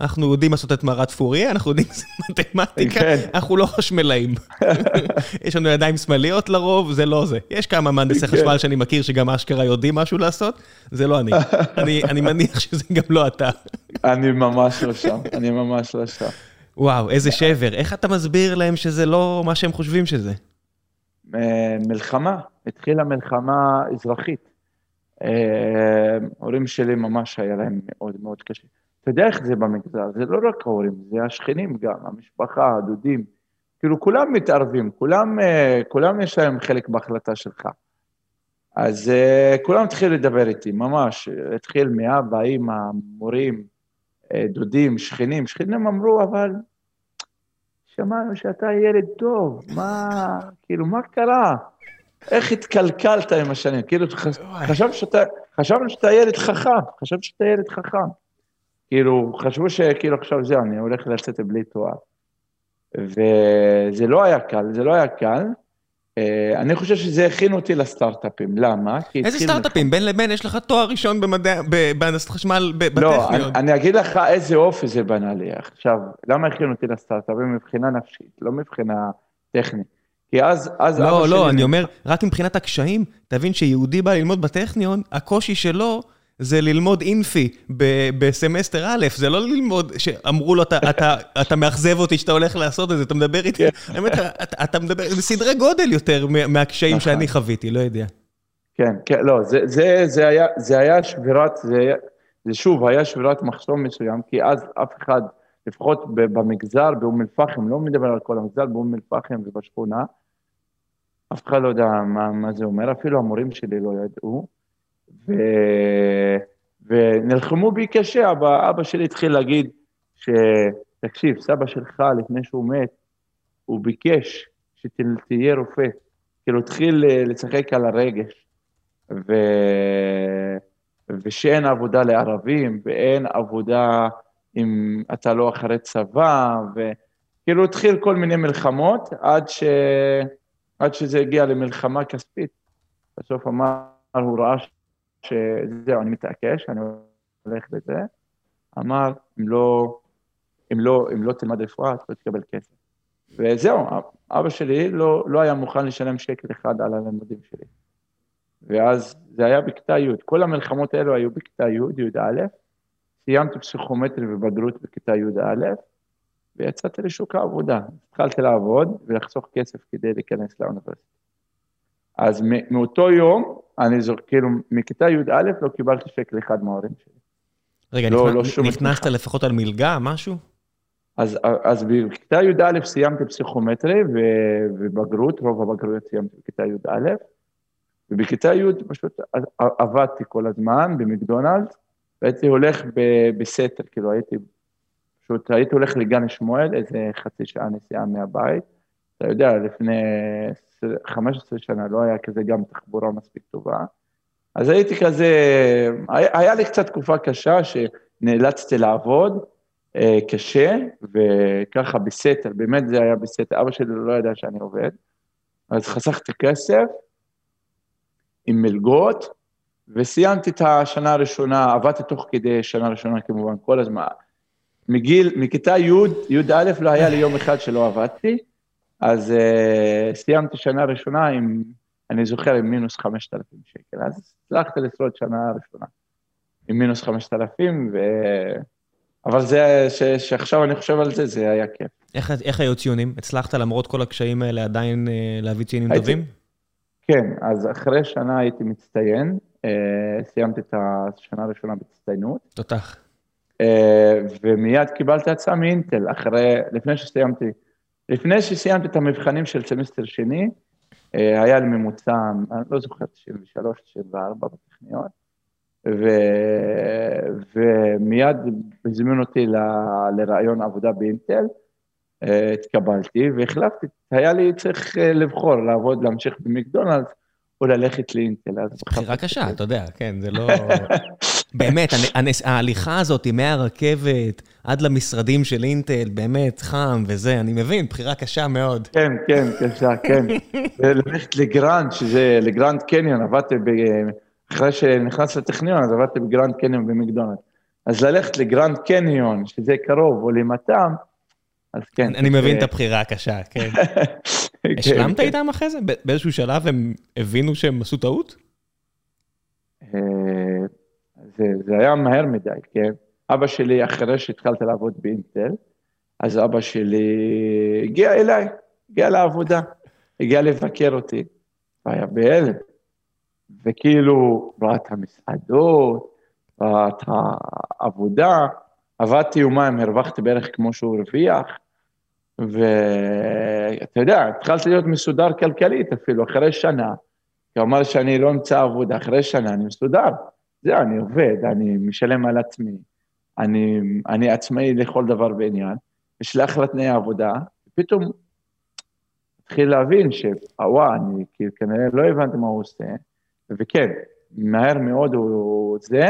אנחנו יודעים לעשות את מערת פוריה, אנחנו יודעים לעשות מתמטיקה, כן. אנחנו לא חשמלאים. [laughs] יש לנו ידיים שמאליות לרוב, זה לא זה. יש כמה מהנדסי כן. חשמל שאני מכיר שגם אשכרה יודעים משהו לעשות, זה לא אני. [laughs] אני, אני מניח שזה גם לא אתה. אני ממש לא שם, אני ממש לא שם. וואו, איזה שבר. איך אתה מסביר להם שזה לא מה שהם חושבים שזה? מלחמה, התחילה מלחמה אזרחית. ההורים שלי ממש היה להם מאוד מאוד קשה. אתה יודע איך זה במגזר, זה לא רק ההורים, זה השכנים גם, המשפחה, הדודים, כאילו כולם מתערבים, כולם, אה, כולם יש להם חלק בהחלטה שלך. אז uh, כולם התחילו לדבר איתי, ממש, התחיל מאבא, אימא, מורים, אה, דודים, שכנים, שכנים אמרו, אבל שמענו שאתה ילד טוב, מה, כאילו, מה קרה? איך התקלקלת עם השנים? כאילו, חשבנו שאתה, חשבנו שאתה ילד חכם, חשבנו שאתה ילד חכם. כאילו, חשבו שכאילו עכשיו זהו, אני הולך לצאת בלי תואר. וזה לא היה קל, זה לא היה קל. אה, אני חושב שזה הכין אותי לסטארט-אפים, למה? איזה סטארט-אפים? בין לבין יש לך תואר ראשון בהנדסת חשמל בטכניון. לא, אני אגיד לך איזה אופי זה בנה לי. עכשיו, למה הכין אותי לסטארט-אפים? מבחינה נפשית, לא מבחינה טכנית. כי אז, אז לא, לא, לא, אני אומר, רק מבחינת הקשיים, תבין שיהודי בא ללמוד בטכניון, הקושי שלו זה ללמוד אינפי בסמסטר א', זה לא ללמוד שאמרו לו, אתה מאכזב אותי שאתה הולך לעשות את זה, אתה מדבר איתי, כן. האמת, אתה מדבר, זה סדרי גודל יותר מהקשיים נכון. שאני חוויתי, לא יודע. כן, כן, לא, זה היה שבירת, זה שוב, היה שבירת מחסום מסוים, כי אז אף אחד, לפחות במגזר, באום אל-פחם, לא מדבר על כל המגזר, באום אל-פחם ובשכונה, אף אחד לא יודע מה זה אומר, אפילו המורים שלי לא ידעו. ו... ונלחמו בי קשה, אבא, אבא שלי התחיל להגיד שתקשיב, סבא שלך לפני שהוא מת, הוא ביקש שתהיה רופא, כאילו התחיל אה, לשחק על הרגש, ו... ושאין עבודה לערבים, ואין עבודה אם אתה לא אחרי צבא, וכאילו התחיל כל מיני מלחמות עד, ש... עד שזה הגיע למלחמה כספית. בסוף אמר, הוא ראה שזהו, אני מתעקש, אני הולך לזה, אמר, אם לא, אם לא, אם לא תלמד רפואה, אתה לא תקבל כסף. וזהו, אבא שלי לא, לא היה מוכן לשלם שקל אחד על הלימודים שלי. ואז זה היה בכיתה י', כל המלחמות האלו היו בכיתה י', י"א, סיימתי פסיכומטרי ובגרות בכיתה י"א, ויצאתי לשוק העבודה. התחלתי לעבוד ולחסוך כסף כדי להיכנס לאוניברסיטה. אז מאותו יום, אני זוכר, כאילו, מכיתה י"א לא קיבלתי שקל אחד מההורים שלי. רגע, לא, נכנס, לא נכנסת לפחות על מלגה, משהו? אז, אז בכיתה י"א סיימתי פסיכומטרי ו, ובגרות, רוב הבגרויות סיימתי בכיתה י"א, ובכיתה י' פשוט עבדתי כל הזמן במקדונלדס, והייתי הולך בסתר, כאילו הייתי, פשוט הייתי הולך לגן שמואל, איזה חצי שעה נסיעה מהבית, אתה יודע, לפני 15 שנה לא היה כזה גם תחבורה מספיק טובה. אז הייתי כזה, היה לי קצת תקופה קשה שנאלצתי לעבוד אה, קשה, וככה בסתר, באמת זה היה בסתר, אבא שלי לא ידע שאני עובד, אז חסכתי כסף עם מלגות, וסיימתי את השנה הראשונה, עבדתי תוך כדי שנה ראשונה כמובן, כל הזמן. מגיל, מכיתה י', י"א לא היה לי יום אחד שלא עבדתי, אז uh, סיימתי שנה ראשונה עם, אני זוכר, עם מינוס 5,000 שקל, אז הצלחתי לשרוד שנה ראשונה עם מינוס 5,000, ו... אבל זה, ש, שעכשיו אני חושב על זה, זה היה כיף. איך, איך היו ציונים? הצלחת למרות כל הקשיים האלה עדיין uh, להביא ציונים הייתי, טובים? כן, אז אחרי שנה הייתי מצטיין, uh, סיימתי את השנה הראשונה בהצטיינות. תותח. Uh, ומיד קיבלתי הצעה מאינטל, אחרי, לפני שסיימתי לפני שסיימתי את המבחנים של סמסטר שני, אה, היה לי ממוצע, אני לא זוכר, 93, 94 בטכניון, ו... ומיד הזמינו אותי ל... לראיון עבודה באינטל, אה, התקבלתי והחלפתי, היה לי צריך אה, לבחור, לעבוד, להמשיך במקדונלדס או ללכת לאינטל. בחירה קשה, אתה יודע, כן, זה לא... [laughs] באמת, ההליכה הזאת מהרכבת עד למשרדים של אינטל, באמת חם וזה, אני מבין, בחירה קשה מאוד. כן, כן, קשה, כן. [laughs] ללכת לגרנד, שזה לגרנד קניון, עבדתי, ב... אחרי שנכנס לטכניון, אז עבדתי בגרנד קניון במקדונלד. אז ללכת לגרנד קניון, שזה קרוב, או למתם, אז כן. אני מבין את הבחירה הקשה, [laughs] כן. השלמת כן. איתם אחרי זה? באיזשהו שלב הם הבינו שהם עשו טעות? אה, זה, זה היה מהר מדי, כן? אבא שלי, אחרי שהתחלתי לעבוד באינטל, אז אבא שלי הגיע אליי, הגיע לעבודה, הגיע לבקר אותי, והיה בהלם. וכאילו, ראה את המסעדות, ראה את העבודה, עבדתי יומיים, הרווחתי בערך כמו שהוא הרוויח, ואתה יודע, התחלתי להיות מסודר כלכלית אפילו, אחרי שנה, כי הוא אמר שאני לא אמצא עבודה, אחרי שנה אני מסודר. זהו, אני עובד, אני משלם על עצמי, אני, אני עצמאי לכל דבר בעניין, יש לי אחלה תנאי עבודה, ופתאום התחיל להבין שוואו, אני כאילו כנראה לא הבנתי מה הוא עושה, וכן, מהר מאוד הוא זה,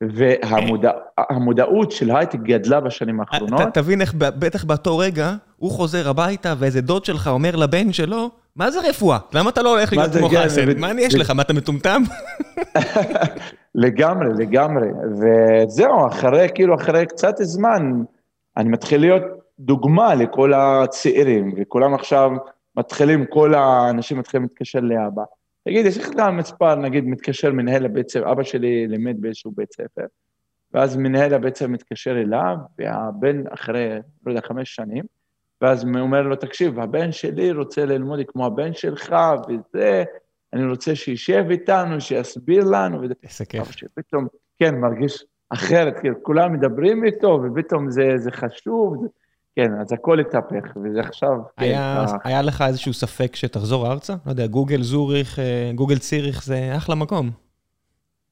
והמודעות של הייטק גדלה בשנים האחרונות. תבין איך בטח באותו רגע, הוא חוזר הביתה ואיזה דוד שלך אומר לבן שלו, מה זה רפואה? למה אתה לא הולך להיות כמו חסן? מה אני יש לך? מה אתה מטומטם? [laughs] לגמרי, לגמרי. וזהו, אחרי, כאילו, אחרי קצת זמן, אני מתחיל להיות דוגמה לכל הצעירים, וכולם עכשיו מתחילים, כל האנשים מתחילים להתקשר לאבא. תגיד, יש לך גם מספר, נגיד, מתקשר מנהל הבית ספר, אבא שלי לימד באיזשהו בית ספר, ואז מנהל הבית ספר מתקשר אליו, והבן אחרי, לא יודע, חמש שנים, ואז הוא אומר לו, תקשיב, הבן שלי רוצה ללמוד כמו הבן שלך, וזה, אני רוצה שישב איתנו, שיסביר לנו. איזה כיף. שפתאום, כן, מרגיש אחרת, כאילו, כולם מדברים איתו, ופתאום זה, זה חשוב, זה... כן, אז הכל התהפך, וזה עכשיו... היה, כן, היה לך איזשהו ספק שתחזור ארצה? לא יודע, גוגל זוריך, אה, גוגל ציריך זה אחלה מקום.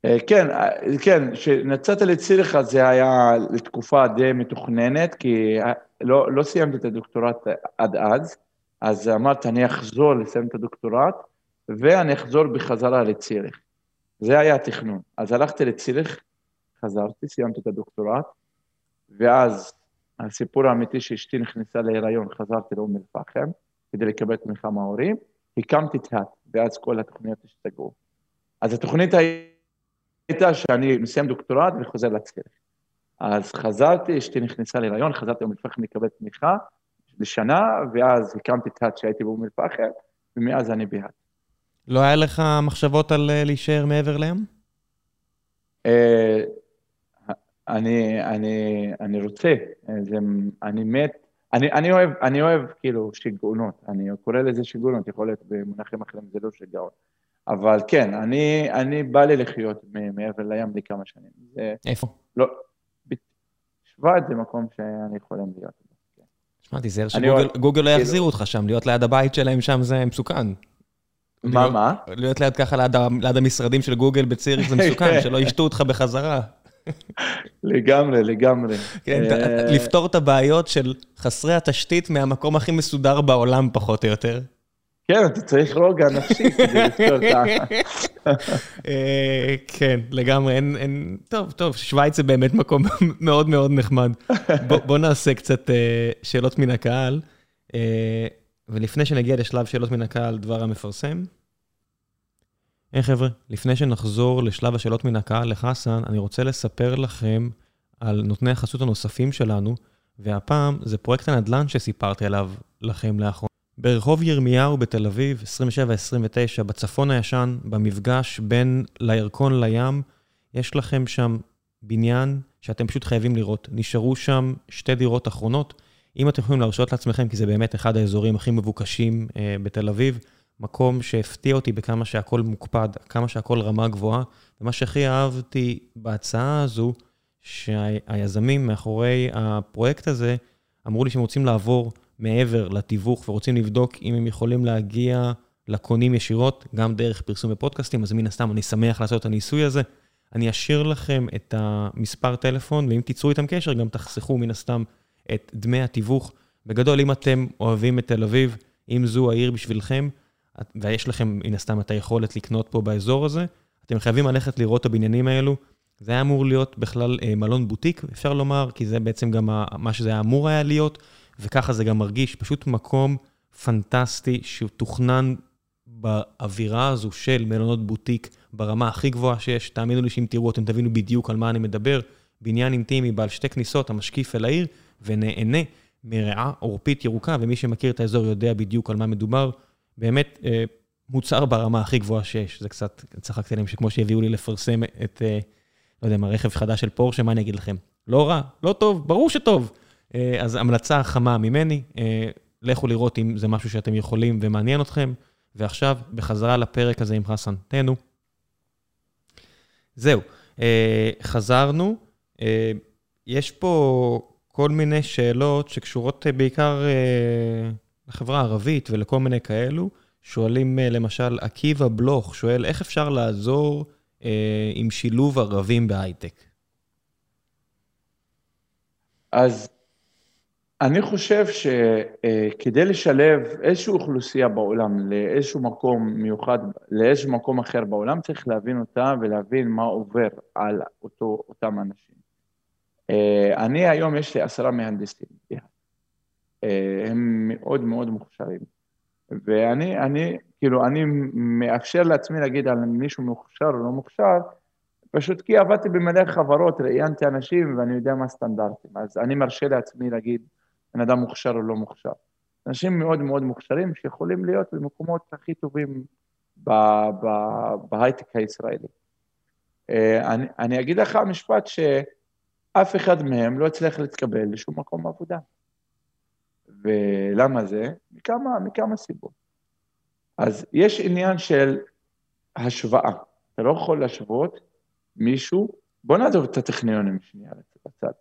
אה, כן, אה, כן, כשנצאת לציריך זה היה לתקופה די מתוכננת, כי לא, לא סיימתי את הדוקטורט עד אז, אז אמרתי, אני אחזור לסיים את הדוקטורט, ואני אחזור בחזרה לציריך. זה היה התכנון. אז הלכתי לציריך, חזרתי, סיימתי את הדוקטורט, ואז הסיפור האמיתי שאשתי נכנסה להיריון, חזרתי לאום אל-פחם כדי לקבל תמיכה מההורים, הקמתי תת, ואז כל התוכניות השתגעו. אז התוכנית הייתה שאני מסיים דוקטורט וחוזר לצעיר. אז חזרתי, אשתי נכנסה להיריון, חזרתי לאום אל-פחם לקבל תמיכה לשנה, ואז הקמתי תת שהייתי באום אל-פחם, ומאז אני בהת. לא היה לך מחשבות על אה, להישאר מעבר לים? אה, אני, אני, אני רוצה, זה, אני מת, אני, אני אוהב, אני אוהב כאילו שיגעונות, אני קורא לזה שיגעונות, יכול להיות במונחים אחרים זה לא שיגעון, אבל כן, אני, אני בא לי לחיות מעבר לים לכמה שנים. איפה? לא, שבט זה מקום שאני יכול להיות. שמע, תיזהר שגוגל לא יחזירו אותך שם, להיות ליד הבית שלהם שם זה מסוכן. מה, מה? להיות ליד ככה ליד המשרדים של גוגל בציריך זה מסוכן, [laughs] שלא ישתו אותך בחזרה. לגמרי, לגמרי. כן, אה, לפתור את הבעיות של חסרי התשתית מהמקום הכי מסודר בעולם, פחות או יותר. כן, אתה צריך רוגע נפשי כדי לפתור את ה... [laughs] אה, כן, לגמרי, אין... טוב, טוב, שווייץ זה באמת מקום [laughs] מאוד מאוד נחמד. בוא נעשה קצת אה, שאלות מן הקהל, ולפני שנגיע לשלב שאלות מן הקהל, דבר המפרסם. היי חבר'ה, לפני שנחזור לשלב השאלות מן הקהל לחסן, אני רוצה לספר לכם על נותני החסות הנוספים שלנו, והפעם זה פרויקט הנדל"ן שסיפרתי עליו לכם לאחרונה. ברחוב ירמיהו בתל אביב, 27-29, בצפון הישן, במפגש בין לירקון לים, יש לכם שם בניין שאתם פשוט חייבים לראות. נשארו שם שתי דירות אחרונות. אם אתם יכולים להרשות לעצמכם, כי זה באמת אחד האזורים הכי מבוקשים אה, בתל אביב, מקום שהפתיע אותי בכמה שהכל מוקפד, כמה שהכל רמה גבוהה, ומה שהכי אהבתי בהצעה הזו, שהיזמים מאחורי הפרויקט הזה אמרו לי שהם רוצים לעבור מעבר לתיווך ורוצים לבדוק אם הם יכולים להגיע לקונים ישירות, גם דרך פרסום בפודקאסטים, אז מן הסתם אני שמח לעשות את הניסוי הזה. אני אשאיר לכם את המספר טלפון, ואם תיצרו איתם קשר, גם תחסכו מן הסתם את דמי התיווך. בגדול, אם אתם אוהבים את תל אביב, אם זו העיר בשבילכם, ויש לכם מן הסתם את היכולת לקנות פה באזור הזה, אתם חייבים ללכת לראות את הבניינים האלו. זה היה אמור להיות בכלל אה, מלון בוטיק, אפשר לומר, כי זה בעצם גם מה שזה היה אמור היה להיות, וככה זה גם מרגיש, פשוט מקום פנטסטי שתוכנן באווירה הזו של מלונות בוטיק ברמה הכי גבוהה שיש. תאמינו לי שאם תראו, אתם תבינו בדיוק על מה אני מדבר. בניין אינטימי בעל שתי כניסות, המשקיף אל העיר, ונהנה מריאה עורפית ירוקה, ומי שמכיר את האזור יודע בדיוק על מה מדובר. באמת אה, מוצר ברמה הכי גבוהה שיש. זה קצת, צחקתי להם שכמו שהביאו לי לפרסם את, אה, לא יודע מה, רכב חדש של פורשה, מה אני אגיד לכם? לא רע, לא טוב, ברור שטוב. אה, אז המלצה חמה ממני, לכו לראות אם זה משהו שאתם יכולים ומעניין אתכם. ועכשיו, בחזרה לפרק הזה עם חסן, תהנו. זהו, חזרנו. יש פה כל מיני שאלות שקשורות בעיקר לחברה הערבית ולכל מיני כאלו, שואלים אה, למשל, עקיבא בלוך שואל, איך אפשר לעזור אה, עם שילוב ערבים בהייטק? אז אני חושב שכדי לשלב איזושהי אוכלוסייה בעולם לאיזשהו מקום מיוחד, לאיזשהו מקום אחר בעולם, צריך להבין אותה ולהבין מה עובר על אותו, אותם אנשים. אה, אני היום, יש לי עשרה מהנדסים, אה, הם מאוד מאוד מוכשרים. ואני, אני, כאילו, אני מאפשר לעצמי להגיד על מישהו מוכשר או לא מוכשר, פשוט כי עבדתי במלא חברות, ראיינתי אנשים ואני יודע מה הסטנדרטים. אז אני מרשה לעצמי להגיד, בן אדם מוכשר או לא מוכשר. אנשים מאוד מאוד מוכשרים שיכולים להיות במקומות הכי טובים בהייטק הישראלי. אה, אני, אני אגיד לך משפט שאף אחד מהם לא הצליח להתקבל לשום מקום עבודה. ולמה זה? מכמה, מכמה סיבות. אז יש עניין של השוואה. אתה לא יכול להשוות מישהו, בוא נעזוב את הטכניונים שנייה לצד,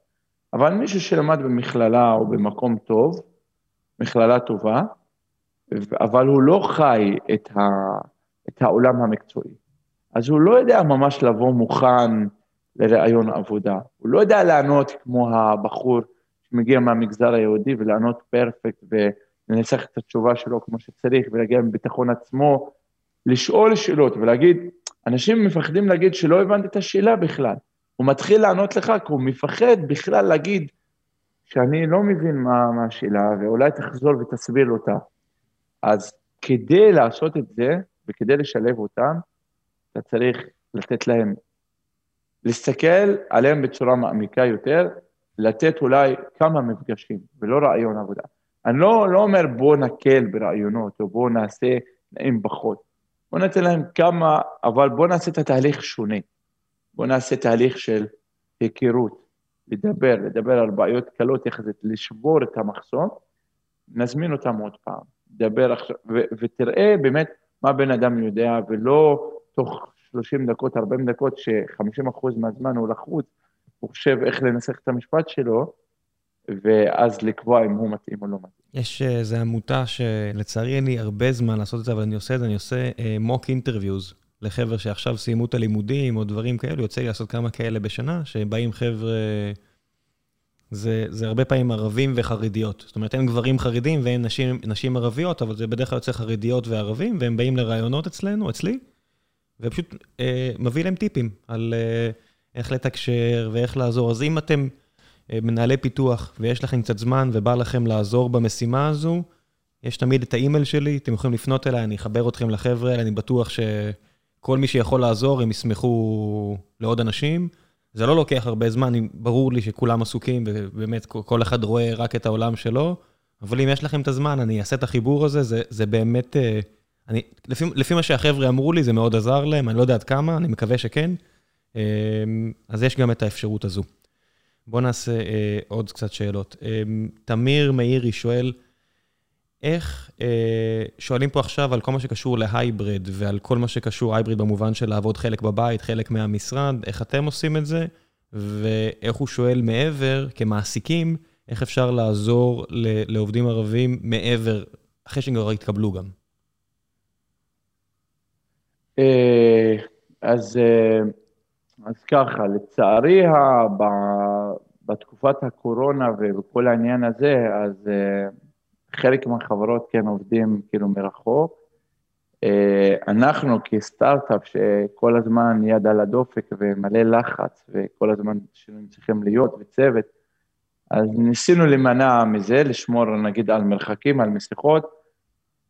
אבל מישהו שלמד במכללה או במקום טוב, מכללה טובה, אבל הוא לא חי את, ה, את העולם המקצועי. אז הוא לא יודע ממש לבוא מוכן לראיון עבודה. הוא לא יודע לענות כמו הבחור שמגיע מהמגזר היהודי ולענות פרפקט ולנסח את התשובה שלו כמו שצריך ולהגיע עם ביטחון עצמו, לשאול שאלות ולהגיד, אנשים מפחדים להגיד שלא הבנתי את השאלה בכלל. הוא מתחיל לענות לך כי הוא מפחד בכלל להגיד שאני לא מבין מה, מה השאלה, ואולי תחזור ותסביר אותה. אז כדי לעשות את זה, וכדי לשלב אותם, אתה צריך לתת להם, להסתכל עליהם בצורה מעמיקה יותר, לתת אולי כמה מפגשים, ולא רעיון עבודה. אני לא, לא אומר בוא נקל ברעיונות, או בוא נעשה תנאים פחות. בוא ניתן להם כמה, אבל בוא נעשה את התהליך שונה. בוא נעשה תהליך של היכרות, לדבר, לדבר על בעיות קלות יחסית, לשבור את המחסום, נזמין אותם עוד פעם, דבר עכשיו, ו- ותראה באמת מה בן אדם יודע, ולא תוך 30 דקות, 40 דקות, ש-50% מהזמן הוא לחוץ, הוא חושב איך לנסח את המשפט שלו, ואז לקבוע אם הוא מתאים או לא מתאים. יש איזו עמותה שלצערי אין לי הרבה זמן לעשות את זה, אבל אני עושה את זה, אני עושה מוק uh, אינטרוויוז לחבר'ה שעכשיו סיימו את הלימודים או דברים כאלו, יוצא לי לעשות כמה כאלה בשנה, שבאים חבר'ה, זה, זה הרבה פעמים ערבים וחרדיות. זאת אומרת, אין גברים חרדים ואין נשים, נשים ערביות, אבל זה בדרך כלל יוצא חרדיות וערבים, והם באים לראיונות אצלנו, אצלי, ופשוט אה, מביא להם טיפים על אה, איך לתקשר ואיך לעזור. אז אם אתם אה, מנהלי פיתוח ויש לכם קצת זמן ובא לכם לעזור במשימה הזו, יש תמיד את האימייל שלי, אתם יכולים לפנות אליי, אני אחבר אתכם לחבר'ה אני בטוח ש... כל מי שיכול לעזור, הם ישמחו לעוד אנשים. זה לא לוקח הרבה זמן, ברור לי שכולם עסוקים, ובאמת כל אחד רואה רק את העולם שלו, אבל אם יש לכם את הזמן, אני אעשה את החיבור הזה, זה, זה באמת... אה, אני, לפי, לפי מה שהחבר'ה אמרו לי, זה מאוד עזר להם, אני לא יודע עד כמה, אני מקווה שכן. אה, אז יש גם את האפשרות הזו. בואו נעשה אה, עוד קצת שאלות. תמיר מאירי שואל, איך, אה, שואלים פה עכשיו על כל מה שקשור להייבריד ועל כל מה שקשור הייבריד במובן של לעבוד חלק בבית, חלק מהמשרד, איך אתם עושים את זה, ואיך הוא שואל מעבר, כמעסיקים, איך אפשר לעזור לעובדים ערבים מעבר, אחרי שהם כבר התקבלו גם. אה, אז, אה, אז ככה, לצערי, בתקופת הקורונה ובכל העניין הזה, אז אה, חלק מהחברות כן עובדים כאילו מרחוק. אה, אנחנו כסטארט-אפ שכל הזמן יד על הדופק ומלא לחץ וכל הזמן צריכים להיות וצוות, אז ניסינו להימנע מזה, לשמור נגיד על מרחקים, על מסכות,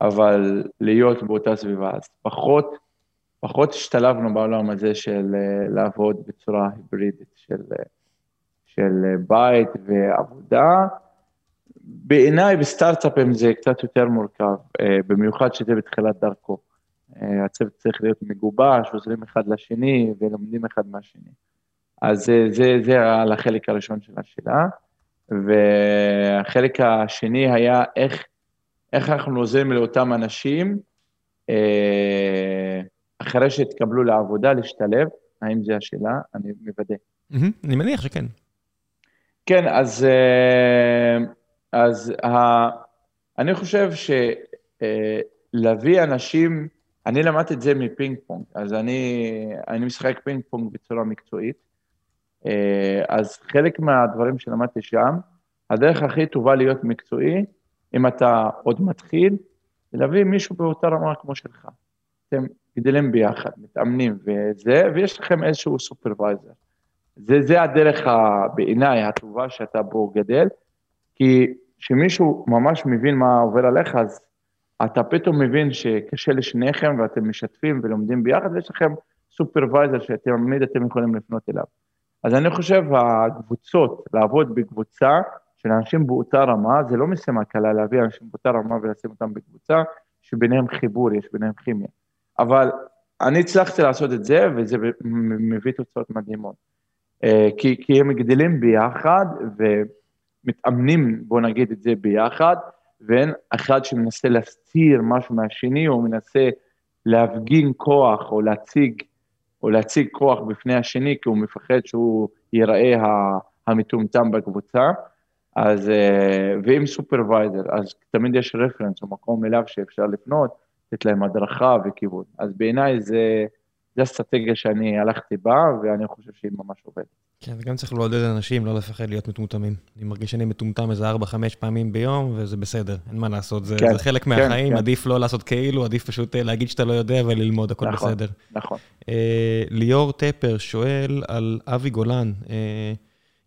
אבל להיות באותה סביבה. אז פחות, פחות השתלבנו בעולם הזה של אה, לעבוד בצורה היברידית של, אה, של בית ועבודה. בעיניי בסטארט-אפים זה קצת יותר מורכב, אה, במיוחד שזה בתחילת דרכו. אה, הצוות צריך להיות מגובש, עוזרים אחד לשני ולומדים אחד מהשני. אז זה, זה, זה על החלק הראשון של השאלה. והחלק השני היה איך, איך אנחנו עוזרים לאותם אנשים אה, אחרי שהתקבלו לעבודה להשתלב, האם זו השאלה? אני מוודא. אני מניח שכן. כן, אז... אז ה... אני חושב שלהביא אנשים, אני למדתי את זה מפינג פונג, אז אני, אני משחק פינג פונג בצורה מקצועית, אה, אז חלק מהדברים שלמדתי שם, הדרך הכי טובה להיות מקצועי, אם אתה עוד מתחיל, להביא מישהו באותה רמה כמו שלך. אתם גדלים ביחד, מתאמנים וזה, ויש לכם איזשהו סופרוויזר. זה, זה הדרך בעיניי הטובה שאתה בו גדל, כי כשמישהו ממש מבין מה עובר עליך, אז אתה פתאום מבין שקשה לשניכם ואתם משתפים ולומדים ביחד, ויש לכם סופרוויזר שתמיד אתם יכולים לפנות אליו. אז אני חושב, הקבוצות, לעבוד בקבוצה של אנשים באותה רמה, זה לא משימה קלה להביא אנשים באותה רמה ולשים אותם בקבוצה, שביניהם חיבור, יש ביניהם כימיה. אבל אני הצלחתי לעשות את זה, וזה מביא תוצאות מדהימות. אה, כי, כי הם גדלים ביחד ומתאמנים, בוא נגיד את זה, ביחד, ואין אחד שמנסה להסתיר משהו מהשני, או מנסה להפגין כוח, או להציג, או להציג כוח בפני השני, כי הוא מפחד שהוא ייראה המטומטם בקבוצה. אז, אה, ועם סופרוויזר, אז תמיד יש רפרנס או מקום אליו שאפשר לפנות, לתת להם הדרכה וכיוון. אז בעיניי זה, זה אסטרטגיה שאני הלכתי בה, ואני חושב שהיא ממש עובדת. כן, וגם צריך לעודד אנשים לא לפחד להיות מטומטמים. אני מרגיש שאני מטומטם איזה 4-5 פעמים ביום, וזה בסדר, אין מה לעשות, זה, כן, זה חלק כן, מהחיים, כן. עדיף לא לעשות כאילו, עדיף פשוט אה, להגיד שאתה לא יודע וללמוד, הכל נכון, בסדר. נכון. אה, ליאור טפר שואל על אבי גולן. אה,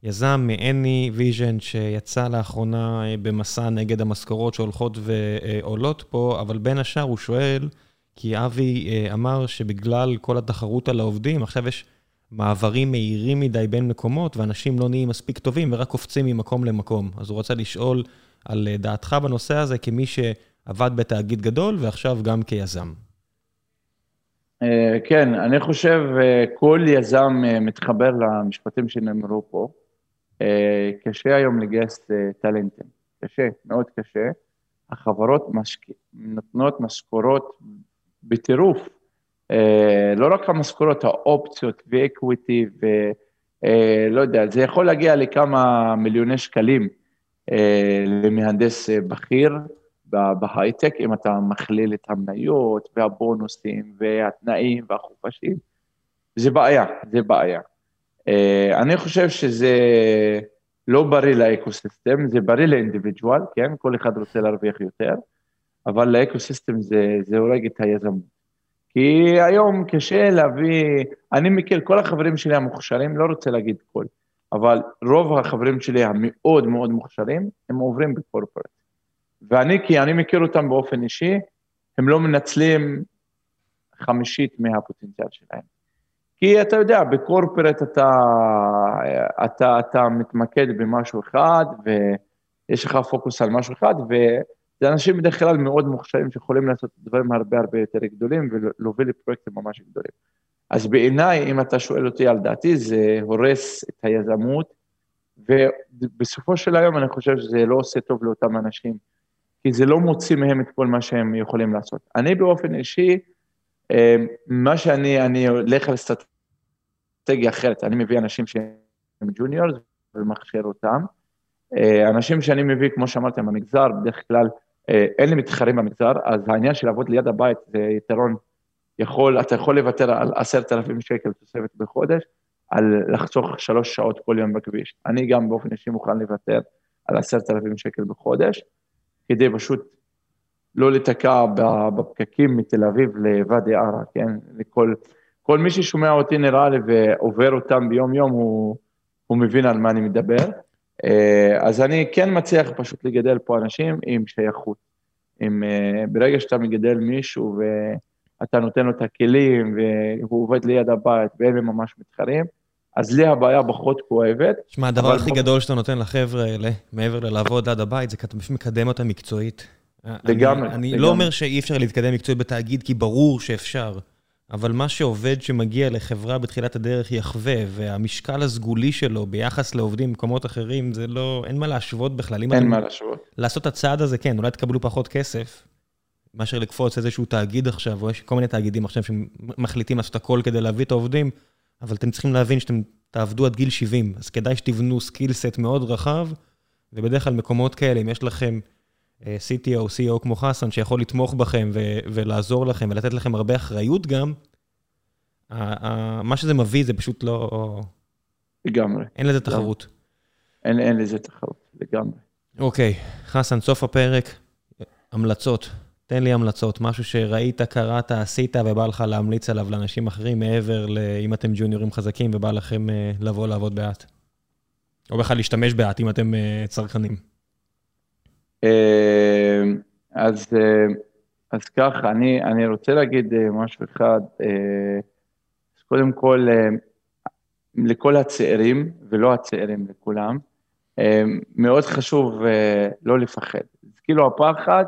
יזם מ-Any Vision שיצא לאחרונה במסע נגד המשכורות שהולכות ועולות פה, אבל בין השאר הוא שואל, כי אבי אה, אמר שבגלל כל התחרות על העובדים, עכשיו יש מעברים מהירים מדי בין מקומות, ואנשים לא נהיים מספיק טובים ורק קופצים ממקום למקום. אז הוא רצה לשאול על אה, דעתך בנושא הזה כמי שעבד בתאגיד גדול ועכשיו גם כיזם. כן, אני חושב כל יזם מתחבר למשפטים שנאמרו פה. אה, קשה היום לגייס אה, טאלנטים, קשה, מאוד קשה. החברות משק... נותנות משכורות בטירוף, אה, לא רק המשכורות, האופציות ואקוויטי ולא יודע, זה יכול להגיע לכמה מיליוני שקלים למהנדס בכיר בהייטק, אם אתה מכליל את המניות והבונוסים והתנאים והחופשים. זה בעיה, זה בעיה. אה, אני חושב שזה לא בריא לאקוסיסטם, זה בריא לאינדיבידואל, כן? כל אחד רוצה להרוויח יותר, אבל לאקוסיסטם זה הורג את היזמות. כי היום קשה להביא, אני מכיר, כל החברים שלי המוכשרים, לא רוצה להגיד כל, אבל רוב החברים שלי המאוד מאוד מוכשרים, הם עוברים בקורפורט. ואני, כי אני מכיר אותם באופן אישי, הם לא מנצלים חמישית מהפוטנציאל שלהם. כי אתה יודע, בקורפרט אתה, אתה, אתה מתמקד במשהו אחד, ויש לך פוקוס על משהו אחד, וזה אנשים בדרך כלל מאוד מוכשרים שיכולים לעשות דברים הרבה הרבה יותר גדולים ולהוביל לפרויקטים ממש גדולים. אז בעיניי, אם אתה שואל אותי על דעתי, זה הורס את היזמות, ובסופו של היום אני חושב שזה לא עושה טוב לאותם אנשים, כי זה לא מוציא מהם את כל מה שהם יכולים לעשות. אני באופן אישי, אמ, מה שאני, אני הולך על אסטרטגיה אחרת, אני מביא אנשים שהם ג'וניורס ומכשיר אותם. אה, אנשים שאני מביא, כמו שאמרתי, במגזר, בדרך כלל אין לי מתחרים במגזר, אז העניין של לעבוד ליד הבית זה יתרון, יכול, אתה יכול לוותר על עשרת אלפים שקל תוספת בחודש, על לחסוך שלוש שעות כל יום בכביש. אני גם באופן אישי מוכן לוותר על עשרת אלפים שקל בחודש, כדי פשוט לא לתקע בפקקים מתל אביב לוואדי ערה, כן? לכל... כל מי ששומע אותי נראה לי ועובר אותם ביום-יום, הוא, הוא מבין על מה אני מדבר. אה, אז אני כן מצליח פשוט לגדל פה אנשים עם שייכות. עם, אה, ברגע שאתה מגדל מישהו ואתה נותן לו את הכלים והוא עובד ליד הבית ואלה ממש מתחרים, אז לי הבעיה פחות כואבת. שמע, הדבר הכי גדול שאתה נותן לחבר'ה האלה, מעבר ללעבוד ליד הבית, זה כי אתה מקדם אותם מקצועית. לגמרי. אני לא אומר שאי אפשר להתקדם מקצועית בתאגיד, כי ברור שאפשר. אבל מה שעובד שמגיע לחברה בתחילת הדרך יחווה, והמשקל הסגולי שלו ביחס לעובדים במקומות אחרים, זה לא, אין מה להשוות בכלל. אין מה להשוות. לעשות את הצעד הזה, כן, אולי תקבלו פחות כסף, מאשר לקפוץ איזשהו תאגיד עכשיו, או יש כל מיני תאגידים עכשיו שמחליטים לעשות הכל כדי להביא את העובדים, אבל אתם צריכים להבין שאתם תעבדו עד גיל 70, אז כדאי שתבנו skill set מאוד רחב, ובדרך כלל מקומות כאלה, אם יש לכם CTO, CEO כמו חסן, שיכול לתמוך בכם ו- ולעזור לכם ולתת לכם הרבה אחריות גם, מה שזה מביא זה פשוט לא... לגמרי. אין לזה תחרות. אין לזה תחרות לגמרי. אוקיי, חסן, סוף הפרק, המלצות. תן לי המלצות, משהו שראית, קראת, עשית ובא לך להמליץ עליו לאנשים אחרים, מעבר לאם אתם ג'וניורים חזקים ובא לכם לבוא לעבוד באט. או בכלל להשתמש באט אם אתם צרכנים. אז, אז ככה, אני, אני רוצה להגיד משהו אחד. קודם כל, לכל הצעירים, ולא הצעירים, לכולם, מאוד חשוב לא לפחד. אז כאילו הפחד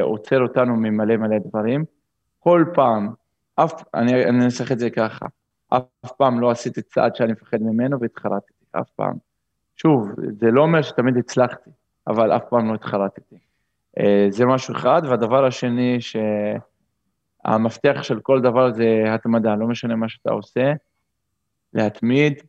עוצר אותנו ממלא מלא דברים. כל פעם, אף, אני אנסח את זה ככה, אף פעם לא עשיתי צעד שאני מפחד ממנו והתחרטתי, אף פעם. שוב, זה לא אומר שתמיד הצלחתי, אבל אף פעם לא התחרטתי. זה משהו אחד, והדבר השני, שהמפתח של כל דבר זה התמדה, לא משנה מה שאתה עושה, להתמיד,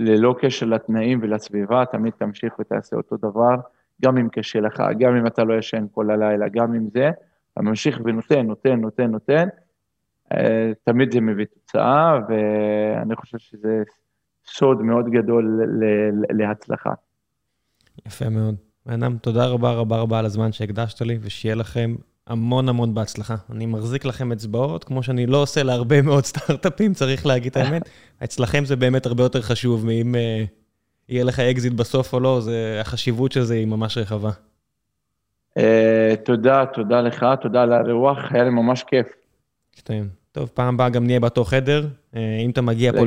ללא קשר לתנאים ולסביבה, תמיד תמשיך ותעשה אותו דבר, גם אם קשה לך, גם אם אתה לא ישן כל הלילה, גם אם זה, אתה ממשיך ונותן, נותן, נותן, נותן, תמיד זה מביא תוצאה, ואני חושב שזה סוד מאוד גדול להצלחה. יפה מאוד. בן תודה רבה רבה רבה על הזמן שהקדשת לי, ושיהיה לכם המון המון בהצלחה. אני מחזיק לכם אצבעות, כמו שאני לא עושה להרבה מאוד סטארט-אפים, צריך להגיד את האמת. אצלכם זה באמת הרבה יותר חשוב מאם יהיה לך אקזיט בסוף או לא, החשיבות של זה היא ממש רחבה. תודה, תודה לך, תודה על האירוח, היה לי ממש כיף. טוב, פעם הבאה גם נהיה באותו חדר. אם אתה מגיע פה,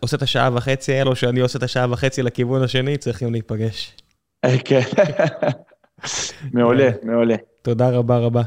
עושה את השעה וחצי האלו, שאני עושה את השעה וחצי לכיוון השני, צריכים להיפגש. כן, [laughs] מעולה, מעולה. תודה רבה רבה.